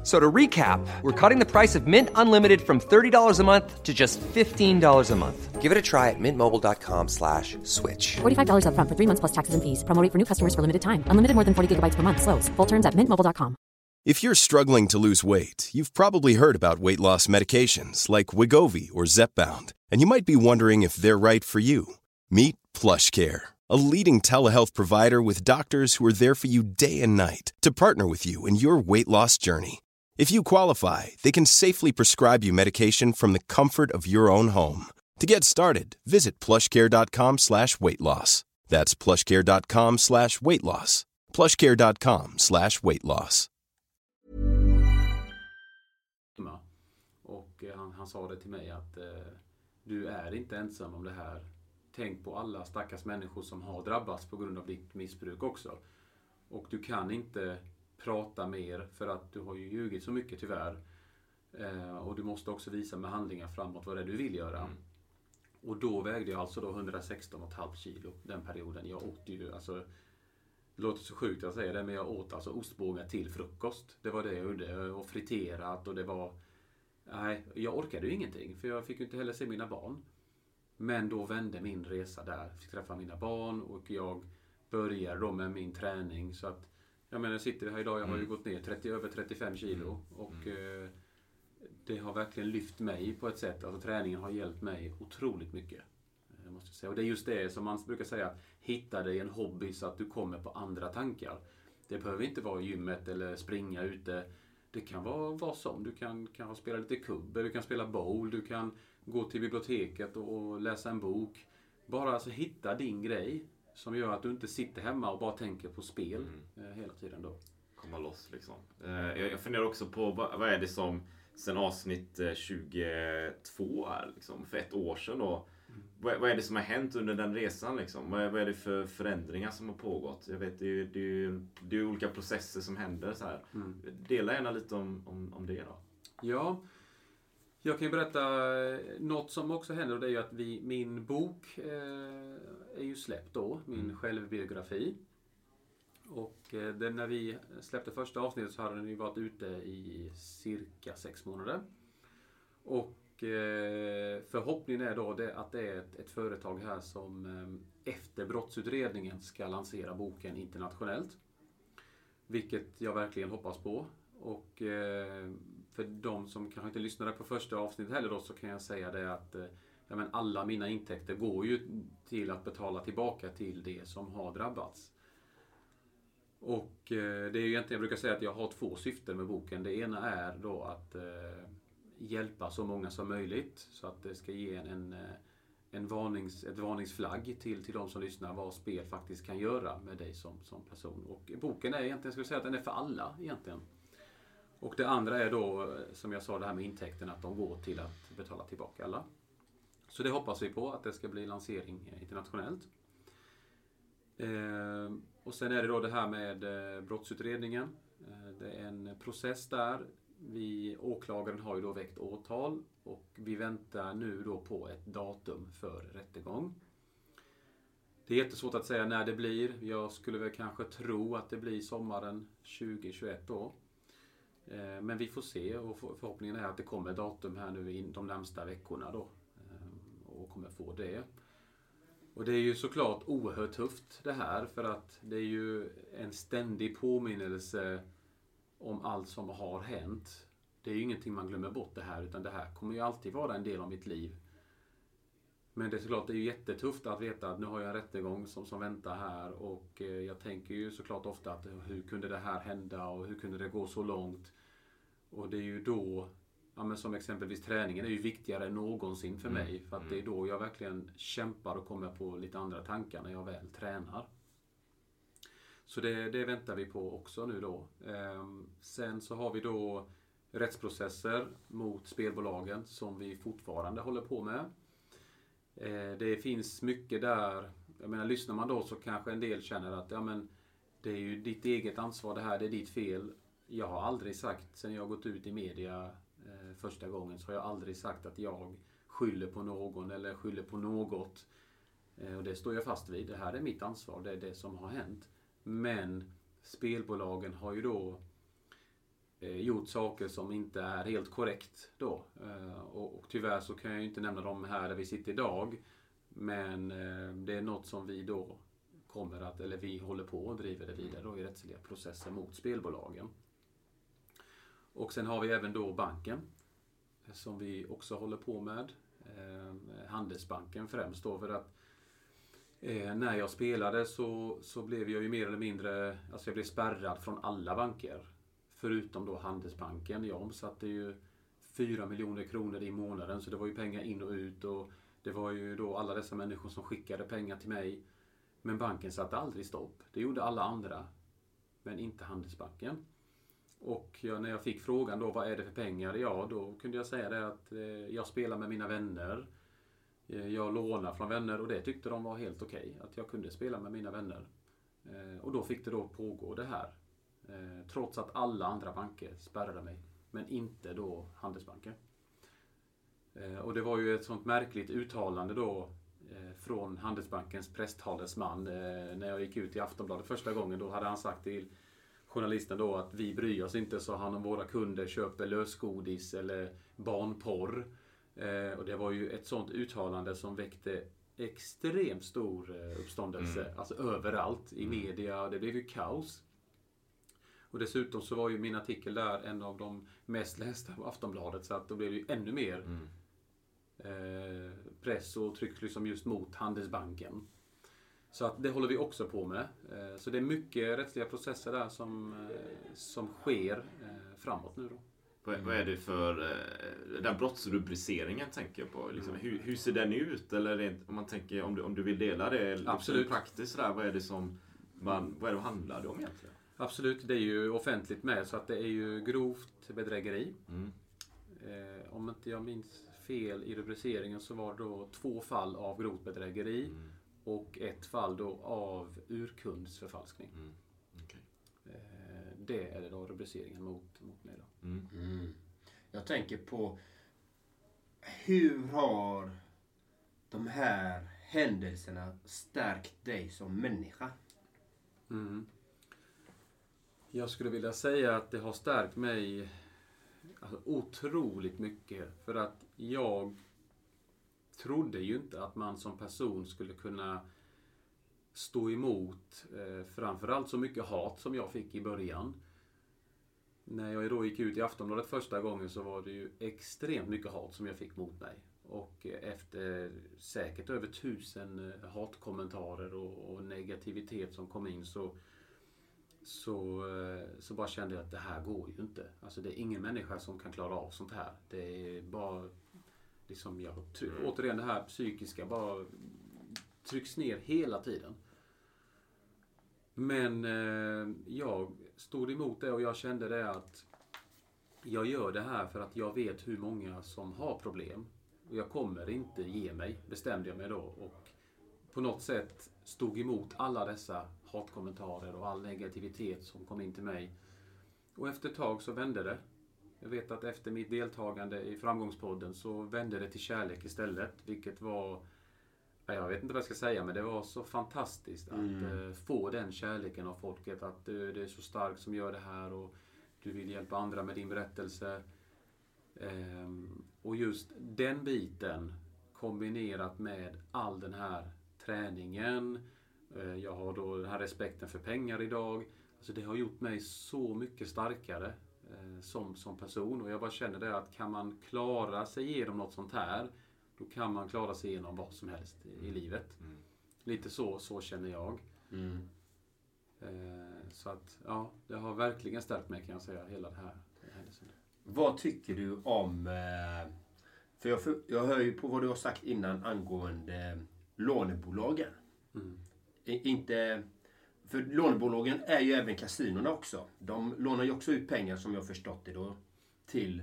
F- So to recap, we're cutting the price of Mint Unlimited from $30 a month to just $15 a month. Give it a try at mintmobile.com slash switch. $45 upfront for three months plus taxes and fees. Promo rate for new customers for limited time. Unlimited more than 40 gigabytes per month. Slows. Full terms at mintmobile.com. If you're struggling to lose weight, you've probably heard about weight loss medications like Wigovi or Zepbound, and you might be wondering if they're right for you. Meet PlushCare, a leading telehealth provider with doctors who are there for you day and night to partner with you in your weight loss journey. If you qualify, they can safely prescribe you medication from the comfort of your own home. To get started, visit plushcare.com slash weight loss. That's plushcare.com slash weight loss. plushcare.com slash weight loss. Och eh, han, han sa det till mig att eh, du är inte ensam om det här. Tänk på alla stackars människor som har drabbats på grund av ditt missbruk också. Och du kan inte prata mer för att du har ju ljugit så mycket tyvärr. Eh, och du måste också visa med handlingar framåt vad det är du vill göra. Mm. Och då vägde jag alltså då 116,5 kilo den perioden. Jag åt ju alltså det låter så sjukt att säga det, men jag åt alltså ostbågar till frukost. Det var det jag gjorde. Och friterat och det var... Nej, jag orkade ju ingenting. För jag fick ju inte heller se mina barn. Men då vände min resa där. Fick träffa mina barn och jag började då med min träning. Så att, jag menar, jag sitter här idag, jag har ju gått ner 30, över 35 kilo. Och eh, det har verkligen lyft mig på ett sätt. Alltså träningen har hjälpt mig otroligt mycket. eh, Måste jag säga. Och det är just det som man brukar säga, hitta dig en hobby så att du kommer på andra tankar. Det behöver inte vara gymmet eller springa ute. Det kan vara vad som. Du kan kanske spela lite kubb, eller du kan spela bowl, du kan gå till biblioteket och, och läsa en bok. Bara alltså hitta din grej som gör att du inte sitter hemma och bara tänker på spel eh, hela tiden då. komma loss liksom. Eh, Jag, funderar också på vad, är det som sen avsnitt eh, 22 är liksom, för ett år sedan då. Vad, vad är det som har hänt under den resan liksom? Vad är, vad är det för förändringar som har pågått? Jag vet, det är det är, det är olika processer som händer så här. Dela gärna lite om, om, om det då. Ja, jag kan ju berätta eh, något som också händer och det är ju att vi, min bok eh, är ju släppt då, min självbiografi. Och eh, den, när vi släppte första avsnittet så hade den ju varit ute i cirka sex månader. Och eh, förhoppningen är då det, att det är ett, ett företag här som eh, efter brottsutredningen ska lansera boken internationellt. Vilket jag verkligen hoppas på. Och eh, för de som kanske inte lyssnade på första avsnittet heller då så kan jag säga det att ja, men alla mina intäkter går ju till att betala tillbaka till det som har drabbats. Och eh, det är ju egentligen, jag brukar säga att jag har två syften med boken. Det ena är då att eh, hjälpa så många som möjligt så att det ska ge en, en, eh, en varnings, ett varningsflagg till, till de som lyssnar vad spel faktiskt kan göra med dig som, som person. Och boken är egentligen, jag skulle säga att den är för alla egentligen. Och det andra är då, som jag sa, det här med intäkterna, att de går till att betala tillbaka alla. Så det hoppas vi på, att det ska bli lansering internationellt. Eh, och sen är det då det här med eh, brottsutredningen. Eh, det är en process där. Vi, åklagaren har ju då väckt åtal och vi väntar nu då på ett datum för rättegång. Det är jättesvårt att säga när det blir. Jag skulle väl kanske tro att det blir sommaren 2021 då. Ehm, men vi får se och förhoppningen är att det kommer datum här nu de närmsta veckorna då. Kommer få det. Och det är ju såklart oerhört tufft det här för att det är ju en ständig påminnelse om allt som har hänt. Det är ju ingenting man glömmer bort det här utan det här kommer ju alltid vara en del av mitt liv. Men det är såklart det är ju jättetufft att veta att nu har jag en rättegång som, som väntar här och eh, jag tänker ju såklart ofta att hur kunde det här hända och hur kunde det gå så långt? Och det är ju då, ja men som exempelvis träningen är ju viktigare än någonsin för mig. För att det är då jag verkligen kämpar och kommer på lite andra tankar när jag väl tränar. Så det, det väntar vi på också nu då. Ehm, sen så har vi då rättsprocesser mot spelbolagen som vi fortfarande håller på med. Eh, det finns mycket där, jag menar lyssnar man då så kanske en del känner att ja men det är ju ditt eget ansvar det här, det är ditt fel. Jag har aldrig sagt, sen jag gått ut i media första gången, så har jag aldrig sagt att jag skyller på någon eller skyller på något. Eh, och det står jag fast vid. Det här är mitt ansvar, det är det som har hänt. Men spelbolagen har ju då eh, gjort saker som inte är helt korrekt då. Eh, och, tyvärr så kan jag ju inte nämna dem här där vi sitter idag. Men det är något som vi då kommer att, eller vi håller på och driver det vidare då i rättsliga processer mot spelbolagen. Och sen har vi även då banken som vi också håller på med. Ehm, Handelsbanken främst då för att eh, när jag spelade så, så blev jag ju mer eller mindre, alltså jag blev spärrad från alla banker. Förutom då Handelsbanken. Jag omsatte ju 4 miljoner kronor i månaden så det var ju pengar in och ut och Det var ju då alla dessa människor som skickade pengar till mig. Men banken satte aldrig stopp. Det gjorde alla andra. Men inte Handelsbanken. Och jag, när jag fick frågan då, vad är det för pengar? Ja, då kunde jag säga det att eh, jag spelar med mina vänner. Eh, jag lånar från vänner och det tyckte de var helt okej. att jag kunde spela med mina vänner. Eh, och då fick det då pågå det här. Eh, trots att alla andra banker spärrade mig. Men inte då Handelsbanken. Eh, och det var ju ett sånt märkligt uttalande då eh, från Handelsbankens presstalesman eh, när jag gick ut i Aftonbladet första gången. Då hade han sagt till journalisten då att vi bryr oss inte så han om våra kunder köper lösgodis eller barnporr. Eh, och det var ju ett sånt uttalande som väckte extremt stor eh, uppståndelse. Mm. Alltså överallt i media. Det blev ju kaos. Och dessutom så var ju min artikel där en av de mest lästa på Aftonbladet. Så att då blev det ju ännu mer Mm. eh, press och tryck liksom just mot Handelsbanken. Så att det håller vi också på med. Eh, så det är mycket rättsliga processer där som, eh, som sker eh, framåt nu då. Vad, vad är det för... Den brottsrubriceringen tänker jag på. Liksom, hur, hur ser den ut? Eller rent, om man tänker, om du, om du vill dela det Absolut. praktiskt sådär, vad är det som man, vad är det handlar det om egentligen? Absolut, det är ju offentligt med så att det är ju grovt bedrägeri. Mm. Eh, om inte jag minns fel i rubriceringen så var det då två fall av grovt bedrägeri Mm. Och ett fall då av urkundsförfalskning. Mm. Okej. Eh, det är då rubriceringen mot, mot mig då. Mm. Mm. Jag tänker på hur har de här händelserna stärkt dig som människa? Mm. Jag skulle vilja säga att det har stärkt mig alltså, otroligt mycket. För att jag trodde ju inte att man som person skulle kunna stå emot eh, framförallt så mycket hat som jag fick i början. När jag då gick ut i Aftonbladet första gången så var det ju extremt mycket hat som jag fick mot mig. Och eh, efter säkert över tusen eh, hatkommentarer och, och negativitet som kom in så så, eh, så bara kände jag att det här går ju inte. Alltså det är ingen människa som kan klara av sånt här. Det är bara liksom, jag, try- återigen det här psykiska bara trycks ner hela tiden. Men eh, jag stod emot det och jag kände det att jag gör det här för att jag vet hur många som har problem. Och jag kommer inte ge mig, bestämde jag mig då. Och på något sätt stod emot alla dessa hatkommentarer och all negativitet som kom in till mig. Och efter ett tag så vände det. Jag vet att efter mitt deltagande i Framgångspodden så vände det till kärlek istället. Vilket var, ja, jag vet inte vad jag ska säga, men det var så fantastiskt att eh, få den kärleken av folket. Att du, det är så starkt som gör det här och du vill hjälpa andra med din berättelse. Ehm, och just den biten kombinerat med all den här träningen. eh, Jag har då den här respekten för pengar idag. Alltså det har gjort mig så mycket starkare eh, som, som person. Och jag bara känner det att kan man klara sig igenom något sånt här, då kan man klara sig igenom vad som helst i, i livet. Lite så, så känner jag. Eh, Så att, ja, det har verkligen stärkt mig kan jag säga, hela det här händelsen. Vad tycker du om... eh, För jag, jag hör ju på vad du har sagt innan angående lånebolagen. I- Inte... För lånebolagen är ju även kasinorna också. De lånar ju också ut pengar som jag förstått det då till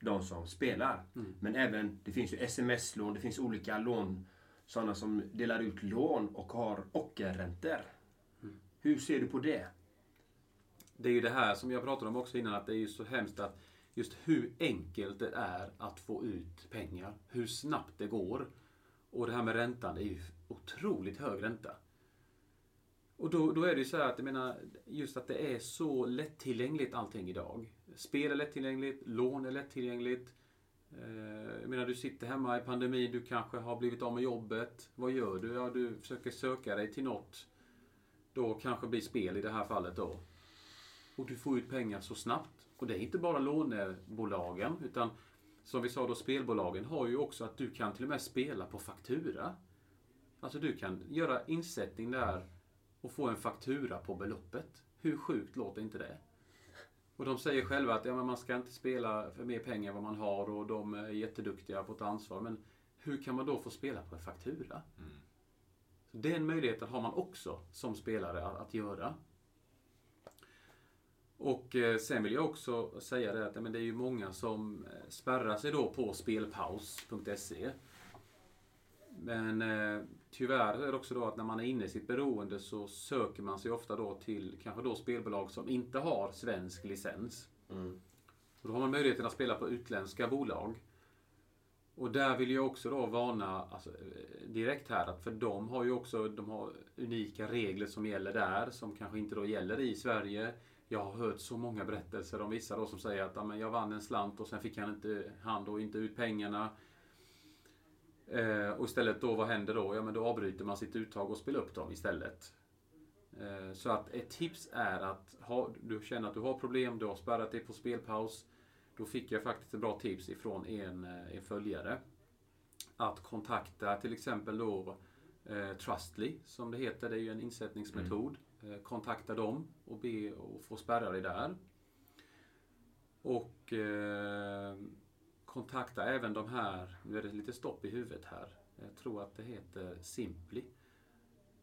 de som spelar. Men även, det finns ju sms-lån, det finns olika lån. Sådana som delar ut lån och har ockerräntor. Hur ser du på det? Det är ju det här som jag pratade om också innan, att det är ju så hemskt att just hur enkelt det är att få ut pengar. Hur snabbt det går. Och det här med räntan, det är ju otroligt hög ränta. Och då, då är det ju så här att jag menar, just att det är så lättillgängligt allting idag. Spel är lättillgängligt, lån är lättillgängligt. Eh, Jag menar, du sitter hemma i pandemin, du kanske har blivit av med jobbet. Vad gör du? Ja, du försöker söka dig till något. Då kanske blir spel i det här fallet då. Och du får ut pengar så snabbt. Och det är inte bara lånebolagen, utan som vi sa då, spelbolagen har ju också att du kan till och med spela på faktura. Alltså du kan göra insättning där och få en faktura på beloppet. Hur sjukt låter inte det? Och de säger själva att ja, men man ska inte spela för mer pengar än vad man har och de är jätteduktiga på att ta ansvar. Men hur kan man då få spela på en faktura? Mm. Den möjligheten har man också som spelare att, göra. Och eh, sen vill jag också säga det att men det är ju många som eh, spärrar sig då på spelpaus.se. Men eh, tyvärr är det också då att när man är inne i sitt beroende så söker man sig ofta då till kanske då spelbolag som inte har svensk licens. Och då har man möjligheten att spela på utländska bolag. Och där vill jag också då varna alltså, eh, direkt här att för de har ju också de har unika regler som gäller där som kanske inte då gäller i Sverige. Jag har hört så många berättelser om vissa då som säger att jag vann en slant och sen fick han inte, han då inte ut pengarna. Eh, och istället då, vad händer då? Ja men då avbryter man sitt uttag och spelar upp dem istället. Eh, så att ett tips är att ha, du känner att du har problem, du har spärrat dig på spelpaus. Då fick jag faktiskt ett bra tips ifrån en, eh, en följare. Att kontakta till exempel då eh, Trustly, som det heter. Det är ju en insättningsmetod. Eh, kontakta dem och be och få spärra dig där. Och eh, kontakta även de här, nu är det lite stopp i huvudet här. Jag tror att det heter Simply.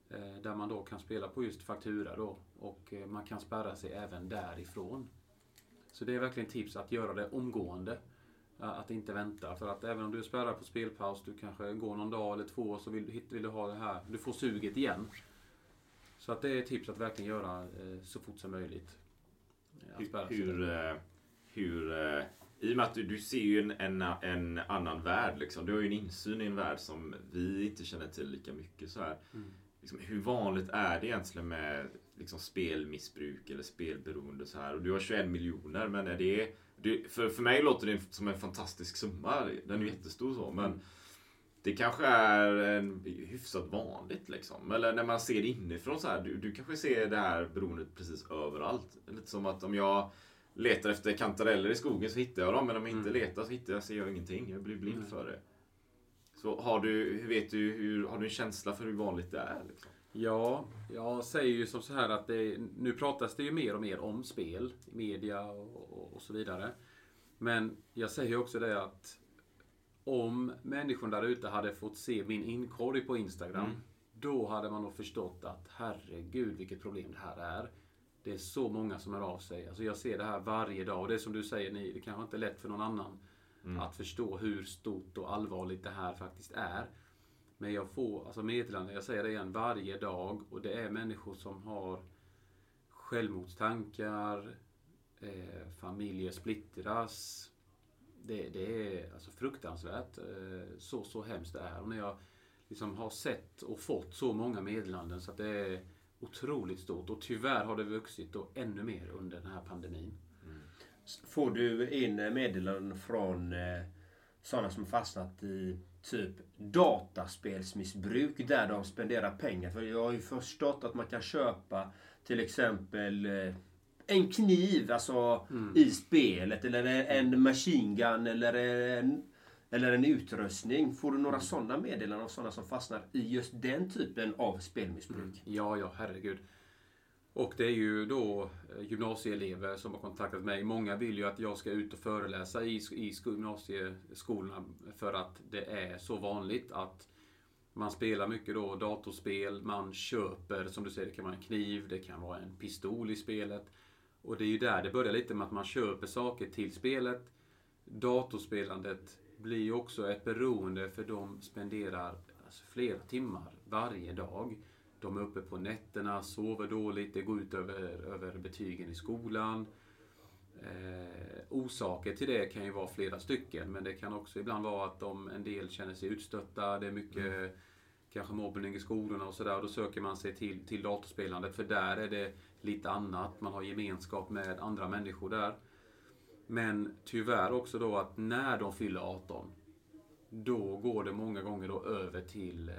Eh, där man då kan spela på just faktura då. Och eh, man kan spärra sig även därifrån. Så det är verkligen tips att göra det omgående. Ja, Att inte vänta. För att även om du spärrar på spelpaus, du kanske går någon dag eller två så vill, vill du ha det här. Du får suget igen. Så att det är tips att verkligen göra eh, så fort som möjligt. Eh, Hur, eh, hur, eh, I och med att du, du ser ju en, en, en annan värld. Liksom. Du har ju en insyn i en värld som vi inte känner till lika mycket. Så här. Mm. Liksom, hur vanligt är det egentligen med liksom, spelmissbruk eller spelberoende? Så här? Och du har 21 miljoner, men är det, det för, för mig låter det som en fantastisk summa. Den är ju jättestor så, men det kanske är en, hyfsat vanligt liksom. Eller när man ser det inifrån så här. Du, du kanske ser det här beroendet precis överallt. Lite som att om jag letar efter kantareller i skogen så hittar jag dem. Men om jag inte letar så hittar jag, ser jag ingenting. Jag blir blind för det. Så har du, vet du, hur, har du en känsla för hur vanligt det är? Liksom? Ja, jag säger ju som så här att det, nu pratas det ju mer och mer om spel i media och, och, och så vidare. Men jag säger också det att om människor där ute hade fått se min inkorg på Instagram, då hade man nog förstått att herregud vilket problem det här är. Det är så många som hör av sig. Alltså jag ser det här varje dag och det är som du säger, ni, det kanske inte är lätt för någon annan att förstå hur stort och allvarligt det här faktiskt är. Men jag får alltså meddelanden, jag säger det igen, varje dag. Och det är människor som har självmordstankar, eh, familjer splittras. Det, det är alltså fruktansvärt. Eh, så, så hemskt det är. Och när jag liksom har sett och fått så många meddelanden så att det är otroligt stort. Och tyvärr har det vuxit då ännu mer under den här pandemin. Får du in meddelanden från eh, sådana som fastnat i typ dataspelsmissbruk där de spenderar pengar? För jag har ju förstått att man kan köpa till exempel eh, en kniv alltså i spelet eller en machine gun eller en, eller en utrustning. Får du några sådana meddelanden av sådana som fastnar i just den typen av spelmissbruk? Ja, ja, herregud. Och det är ju då eh, gymnasieelever som har kontaktat mig. Många vill ju att jag ska ut och föreläsa i, i sko- gymnasieskolorna för att det är så vanligt att man spelar mycket då datorspel, man köper, som du säger, det kan vara en kniv, det kan vara en pistol i spelet. Och det är ju där det börjar lite med att man köper saker till spelet. Datorspelandet blir ju också ett beroende för de spenderar alltså, flera timmar varje dag. De är uppe på nätterna, sover dåligt, det går ut över, över betygen i skolan. Eh, orsaker till det kan ju vara flera stycken, men det kan också ibland vara att de, en del känner sig utstötta. Det är mycket kanske mobbning i skolorna och sådär. Då söker man sig till, till datorspelandet, för där är det lite annat. Man har gemenskap med andra människor där. Men tyvärr också då att när de fyller 18, då går det många gånger då över till eh,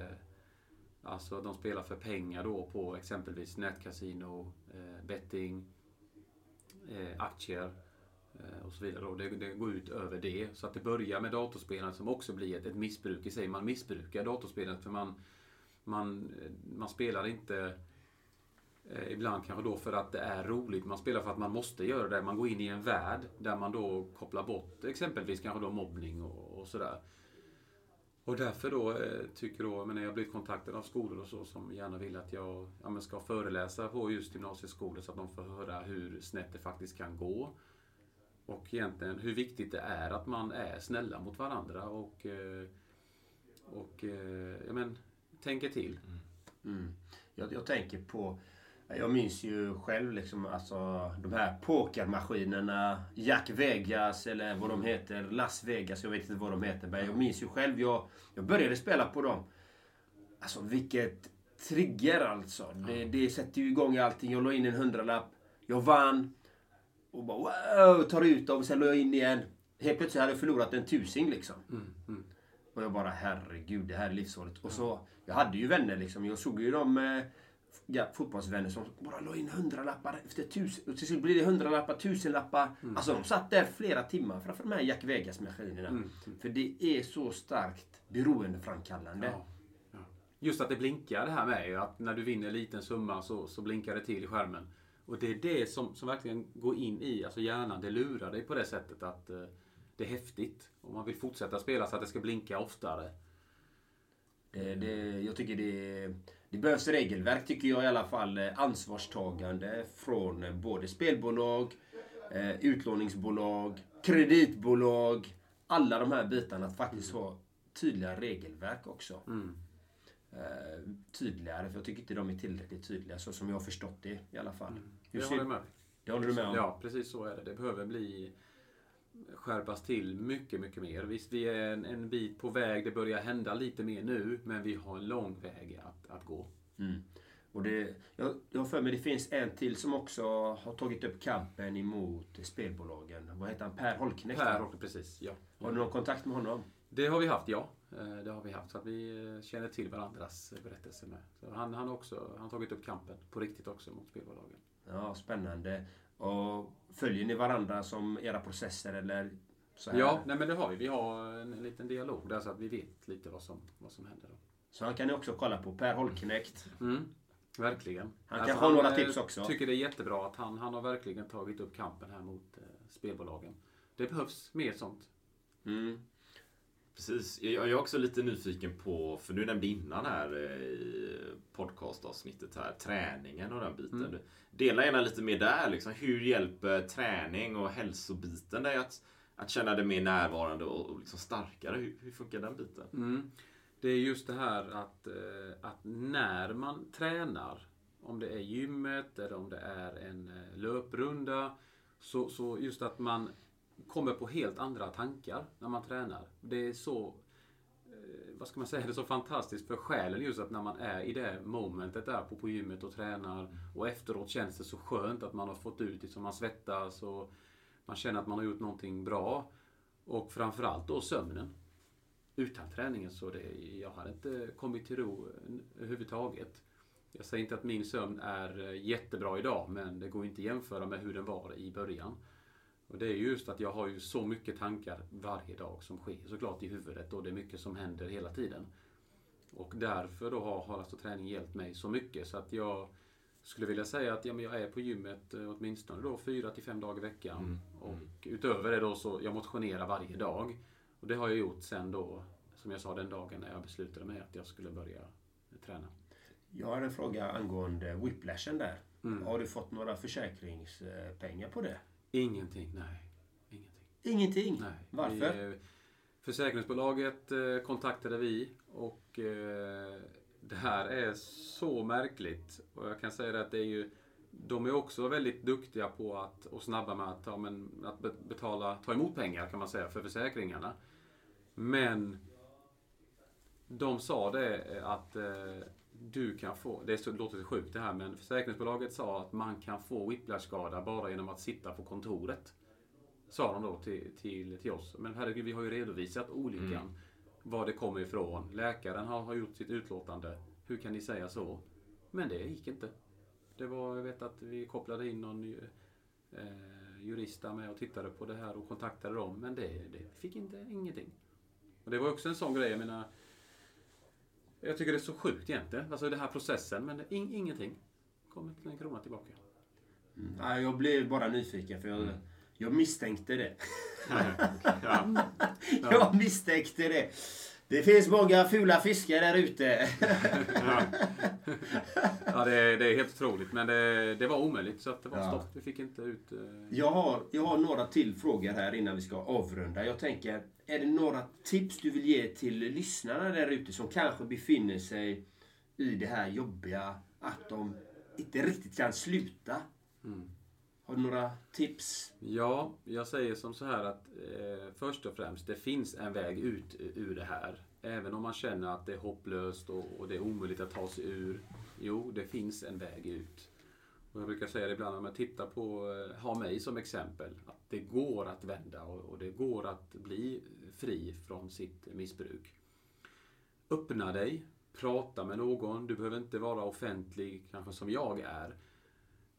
Alltså de spelar för pengar då på exempelvis nätkasino, eh, betting, eh, aktier eh, och så vidare. Då. Det, det går ut över det. Så att det börjar med datorspelandet som också blir ett, ett missbruk i sig. Man missbrukar datorspelandet för man, man, eh, man spelar inte eh, Eh, ibland kanske då för att det är roligt. Man spelar för att man måste göra det. Man går in i en värld där man då kopplar bort exempelvis kanske då mobbning och, och sådär. Och därför då eh, tycker då, men när jag blivit kontaktad av skolor och så som gärna vill att jag ja, men ska föreläsa på just gymnasieskolor så att de får höra hur snett det faktiskt kan gå. Och egentligen hur viktigt det är att man är snälla mot varandra och, eh, och eh, ja, men, tänker till. Mm. mm. Jag, jag tänker på... Jag minns ju själv liksom alltså de här pokermaskinerna. Jack Vegas eller vad de heter. Las Vegas. Jag vet inte vad de heter. Men jag minns ju själv. Jag, jag började spela på dem. Alltså vilket trigger alltså. Det, det sätter ju igång allting. Jag la in en hundralapp. Jag vann. Och bara wow! Tar ut dem. Sen la jag in igen. Helt plötsligt hade jag förlorat en tusing liksom. Och jag bara herregud, det här är livsfarligt. Och så, jag hade ju vänner liksom. Jag såg ju de eh, ja, fotbollsvänner som bara la in hundralappar efter tusen. Och till slut blir det hundralappar, tusenlappar. Alltså de satt där flera timmar framför de här Jack Vegas-maskinerna. För det är så starkt beroendeframkallande. Ja. Ja. Just att det blinkar det här med ju, att när du vinner en liten summa så, så blinkar det till i skärmen. Och det är det som, som verkligen går in i, alltså hjärnan, det lurar dig på det sättet att eh, det är häftigt. Och man vill fortsätta spela så att det ska blinka oftare. Det, det, jag tycker det, det behövs regelverk, tycker jag i alla fall. eh, Ansvarstagande från eh, både spelbolag, eh, utlåningsbolag, kreditbolag. Alla de här bitarna. Att faktiskt ha tydliga regelverk också. Eh, tydligare, för jag tycker inte de är tillräckligt tydliga. Så som jag har förstått det i alla fall. Hur Jag håller med. Det håller du med om? Ja, precis så är det. Det behöver bli skärpas till mycket, mycket mer. Visst, vi är en, en bit på väg. Det börjar hända lite mer nu, men vi har en lång väg att, att gå. Mm. Och det, jag, jag har för mig det finns en till som också har tagit upp kampen emot spelbolagen. Vad heter han? Per Holknekt? Per och precis, ja. Har du någon kontakt med honom? Det har vi haft, ja. Eh, Det har vi haft. Så att vi eh, känner till varandras berättelser med. Så han han också han har tagit upp kampen på riktigt också mot spelbolagen. Ja, spännande. Och följer ni varandra som era processer eller så här? Ja, nej men det har vi. Vi har en, en liten dialog där så att vi vet lite vad som, vad som händer. Då. Så han kan ni också kolla på. Per Holknekt. Mm, verkligen. Han kan få några eh, tips också. tycker det är jättebra att han, han har verkligen tagit upp kampen här mot eh, spelbolagen. Det behövs mer sånt. Mm. Precis. Jag är också lite nyfiken på, för du nämnde innan här eh, i podcastavsnittet här, träningen och den biten. Mm. Dela gärna lite mer där. Liksom. Hur hjälper träning och hälsobiten dig att, att känna dig mer närvarande och, och liksom starkare? Hur, hur funkar den biten? Mm. Det är just det här att, eh, att när man tränar, om det är gymmet eller om det är en eh, löprunda, så, så just att man kommer på helt andra tankar när man tränar. Det är så eh, vad ska man säga, [LAUGHS] det är så fantastiskt för själen just att när man är i det momentet där på, på gymmet och tränar och efteråt känns det så skönt att man har fått ut det som man svettas och man känner att man har gjort någonting bra. Och framförallt då sömnen utan träningen så det, jag hade inte kommit till ro eh, överhuvudtaget. Jag säger inte att min sömn är eh, jättebra idag, men det går inte att jämföra med hur den var i början. Och det är just att jag har ju så mycket tankar varje dag som sker såklart i huvudet och det är mycket som händer hela tiden. Och därför då har, har alltså träning hjälpt mig så mycket så att jag skulle vilja säga att ja, men jag är på gymmet eh, åtminstone då fyra till fem dagar i veckan. Och utöver det då så jag motionerar varje dag. Och det har jag gjort sen då, som jag sa den dagen när jag beslutade mig att jag skulle börja träna. Jag har en fråga angående whiplashen där. Mm. Har du fått några försäkringspengar på det? Ingenting, nej. Ingenting. Ingenting? Nej. Varför? Vi, eh, försäkringsbolaget eh, kontaktade vi och eh, det här är så märkligt. Och jag kan säga att det är ju de är också väldigt duktiga på att, och snabba med att, ja, men, att be- betala, ta emot pengar kan man säga för försäkringarna. Men de sa det att eh, du kan få, det är så, låter sjukt det här, men försäkringsbolaget sa att man kan få whiplash-skada bara genom att sitta på kontoret. Sa de då till, till, till oss. Men herregud, vi har ju redovisat olyckan. Var det kommer ifrån. Läkaren har, har gjort sitt utlåtande. Hur kan ni säga så? Men det gick inte. Det var, jag vet att vi kopplade in någon eh, jurist med och tittade på det här och kontaktade dem. Men det, det fick inte ingenting. Och det var också en sån grej, jag menar. Jag tycker det är så sjukt egentligen. Alltså den här processen, men in, ingenting. Kom inte en krona tillbaka. Nej, jag blev bara nyfiken för jag, jag misstänkte det. [LAUGHS] Ja. [LAUGHS] Jag misstänkte det. Det finns många fula fiskar där ute. [LAUGHS] Ja, det, är, det är helt otroligt. Men det, det var omöjligt så att det var Ja. stopp. Vi fick inte ut... eh, Jag har, jag har några till frågor här innan vi ska avrunda. Jag tänker, är det några tips du vill ge till lyssnarna där ute som kanske befinner sig i det här jobbiga att de inte riktigt kan sluta? Har du några tips? Ja, jag säger som så här att eh, först och främst, det finns en väg ut eh, ur det här. Även om man känner att det är hopplöst och, och det är omöjligt att ta sig ur. Jo, det finns en väg ut. Och jag brukar säga det ibland om jag tittar på, eh, ha mig som exempel, att det går att vända och, och det går att bli fri från sitt missbruk. Öppna dig, prata med någon. Du behöver inte vara offentlig, kanske som jag är.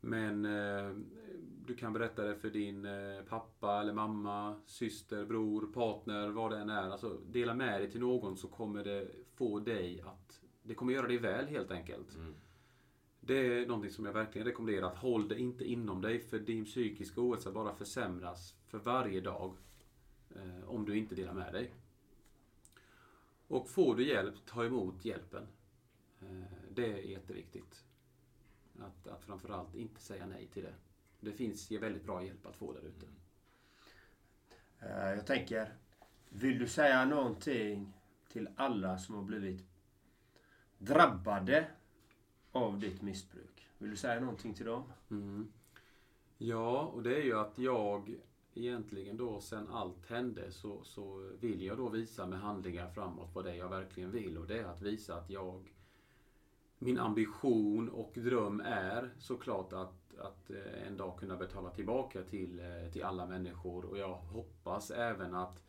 Men eh, du kan berätta det för din eh, pappa eller mamma, syster, bror, partner, vad det än är. Alltså, dela med dig till någon så kommer det få dig att... Det kommer göra dig väl helt enkelt. Det är någonting som jag verkligen rekommenderar. Att håll det inte inom dig för din psykiska ohälsa bara försämras för varje dag. Eh, om du inte delar med dig. Och får du hjälp, ta emot hjälpen. Eh, det är jätteviktigt. Att, att framförallt inte säga nej till det. Det finns ju väldigt bra hjälp att få där ute. Eh, Jag tänker, vill du säga någonting till alla som har blivit drabbade av ditt missbruk? Vill du säga någonting till dem? Mm. Ja, och det är ju att jag egentligen då sen allt hände så, så vill jag då visa med handlingar framåt vad det är jag verkligen vill. Och det är att visa att jag min ambition och dröm är såklart att, att eh, en dag kunna betala tillbaka till, eh, till alla människor. Och jag hoppas även att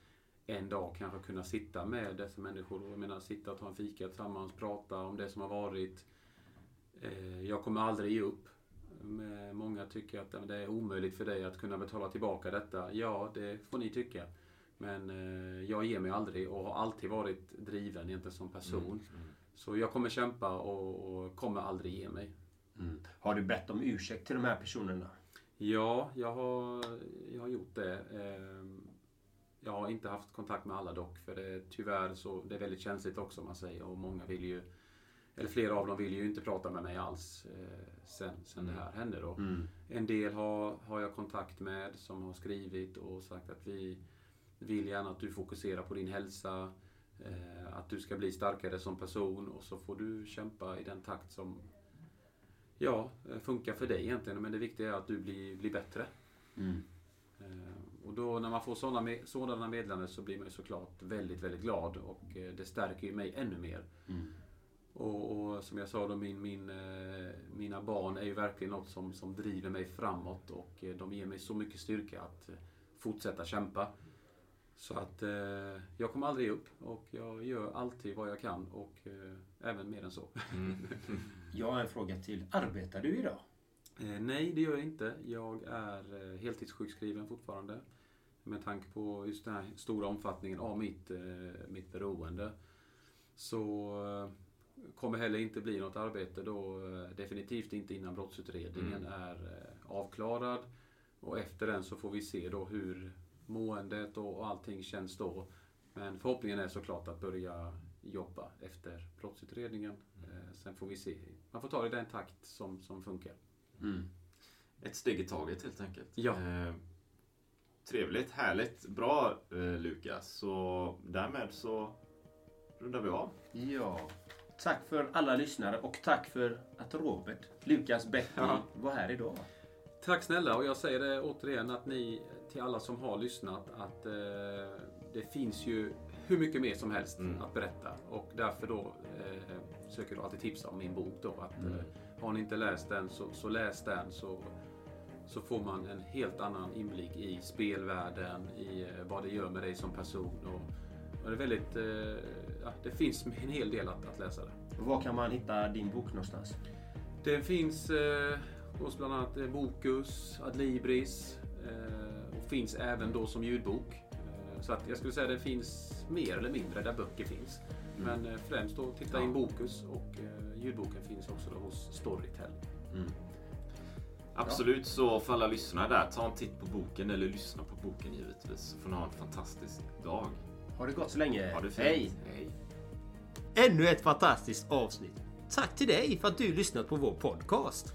en dag kanske kunna sitta med dessa människor. Och Jag menar sitta och ta en fika tillsammans, prata om det som har varit. Eh, Jag kommer aldrig ge upp. Många tycker att det är omöjligt för dig att kunna betala tillbaka detta. Ja, det får ni tycka. Men jag ger mig aldrig och har alltid varit driven egentligen som person. Så jag kommer kämpa och, och kommer aldrig ge mig. Har du bett om ursäkt till de här personerna? Ja, jag har, jag har gjort det. Ehm, Jag har inte haft kontakt med alla dock, för det är tyvärr så, det är väldigt känsligt också man säger. Och många vill ju, eller flera av dem vill ju inte prata med mig alls eh, sen, sen det här hände då. En del har, har jag kontakt med som har skrivit och sagt att vi vill gärna att du fokuserar på din hälsa, eh, att du ska bli starkare som person och så får du kämpa i den takt som ja, eh, funkar för dig egentligen. Men det viktiga är att du blir, blir bättre. Eh, Och då när man får sådana, sådana meddelanden så blir man ju såklart väldigt, väldigt glad och eh, det stärker ju mig ännu mer. Och, och som jag sa då, min, min, mina barn är ju verkligen något som, som driver mig framåt och de ger mig så mycket styrka att fortsätta kämpa. Så att eh, jag kommer aldrig upp och jag gör alltid vad jag kan och eh, även mer än så. Jag har en fråga till. Arbetar du idag? Eh, nej, det gör jag inte. Jag är eh, heltidssjukskriven fortfarande. Med tanke på just den här stora omfattningen av mitt, eh, mitt beroende. Så eh, kommer heller inte bli något arbete då. Eh, definitivt inte innan brottsutredningen är eh, avklarad. Och efter den så får vi se då hur måendet och, och allting känns då. Men förhoppningen är såklart att börja jobba efter brottsutredningen. Eh, sen får vi se. Man får ta det i den takt som, som funkar. Ett steg i taget helt enkelt. Ja. Eh, trevligt, härligt, bra eh, Lukas. Så därmed så rundar vi av. Ja. Tack för alla lyssnare och tack för att Robert, Lukas Betty Ja. var här idag. Tack snälla och jag säger det återigen att ni till alla som har lyssnat att eh, det finns ju hur mycket mer som helst att berätta och därför då eh, söker jag alltid tipsa om min bok då att eh, har ni inte läst den så, så läs den så, så får man en helt annan inblick i spelvärlden, i eh, vad det gör med dig som person och, och det är väldigt, eh, ja, det finns en hel del att, att läsa där. Var kan man hitta din bok någonstans? Den finns eh, hos bland annat eh, Bokus, Adlibris eh, och finns även då som ljudbok. Eh, så att jag skulle säga att det finns mer eller mindre där böcker finns. Men eh, främst då titta in Bokus och ljudboken finns också då hos Storytel. Absolut, så för alla lyssnare där, ta en titt på boken eller lyssna på boken givetvis. Så får ni ha en fantastisk dag. Ha det gott så länge. Ha det fint. Hej! Hej. Ännu ett fantastiskt avsnitt. Tack till dig för att du lyssnat på vår podcast.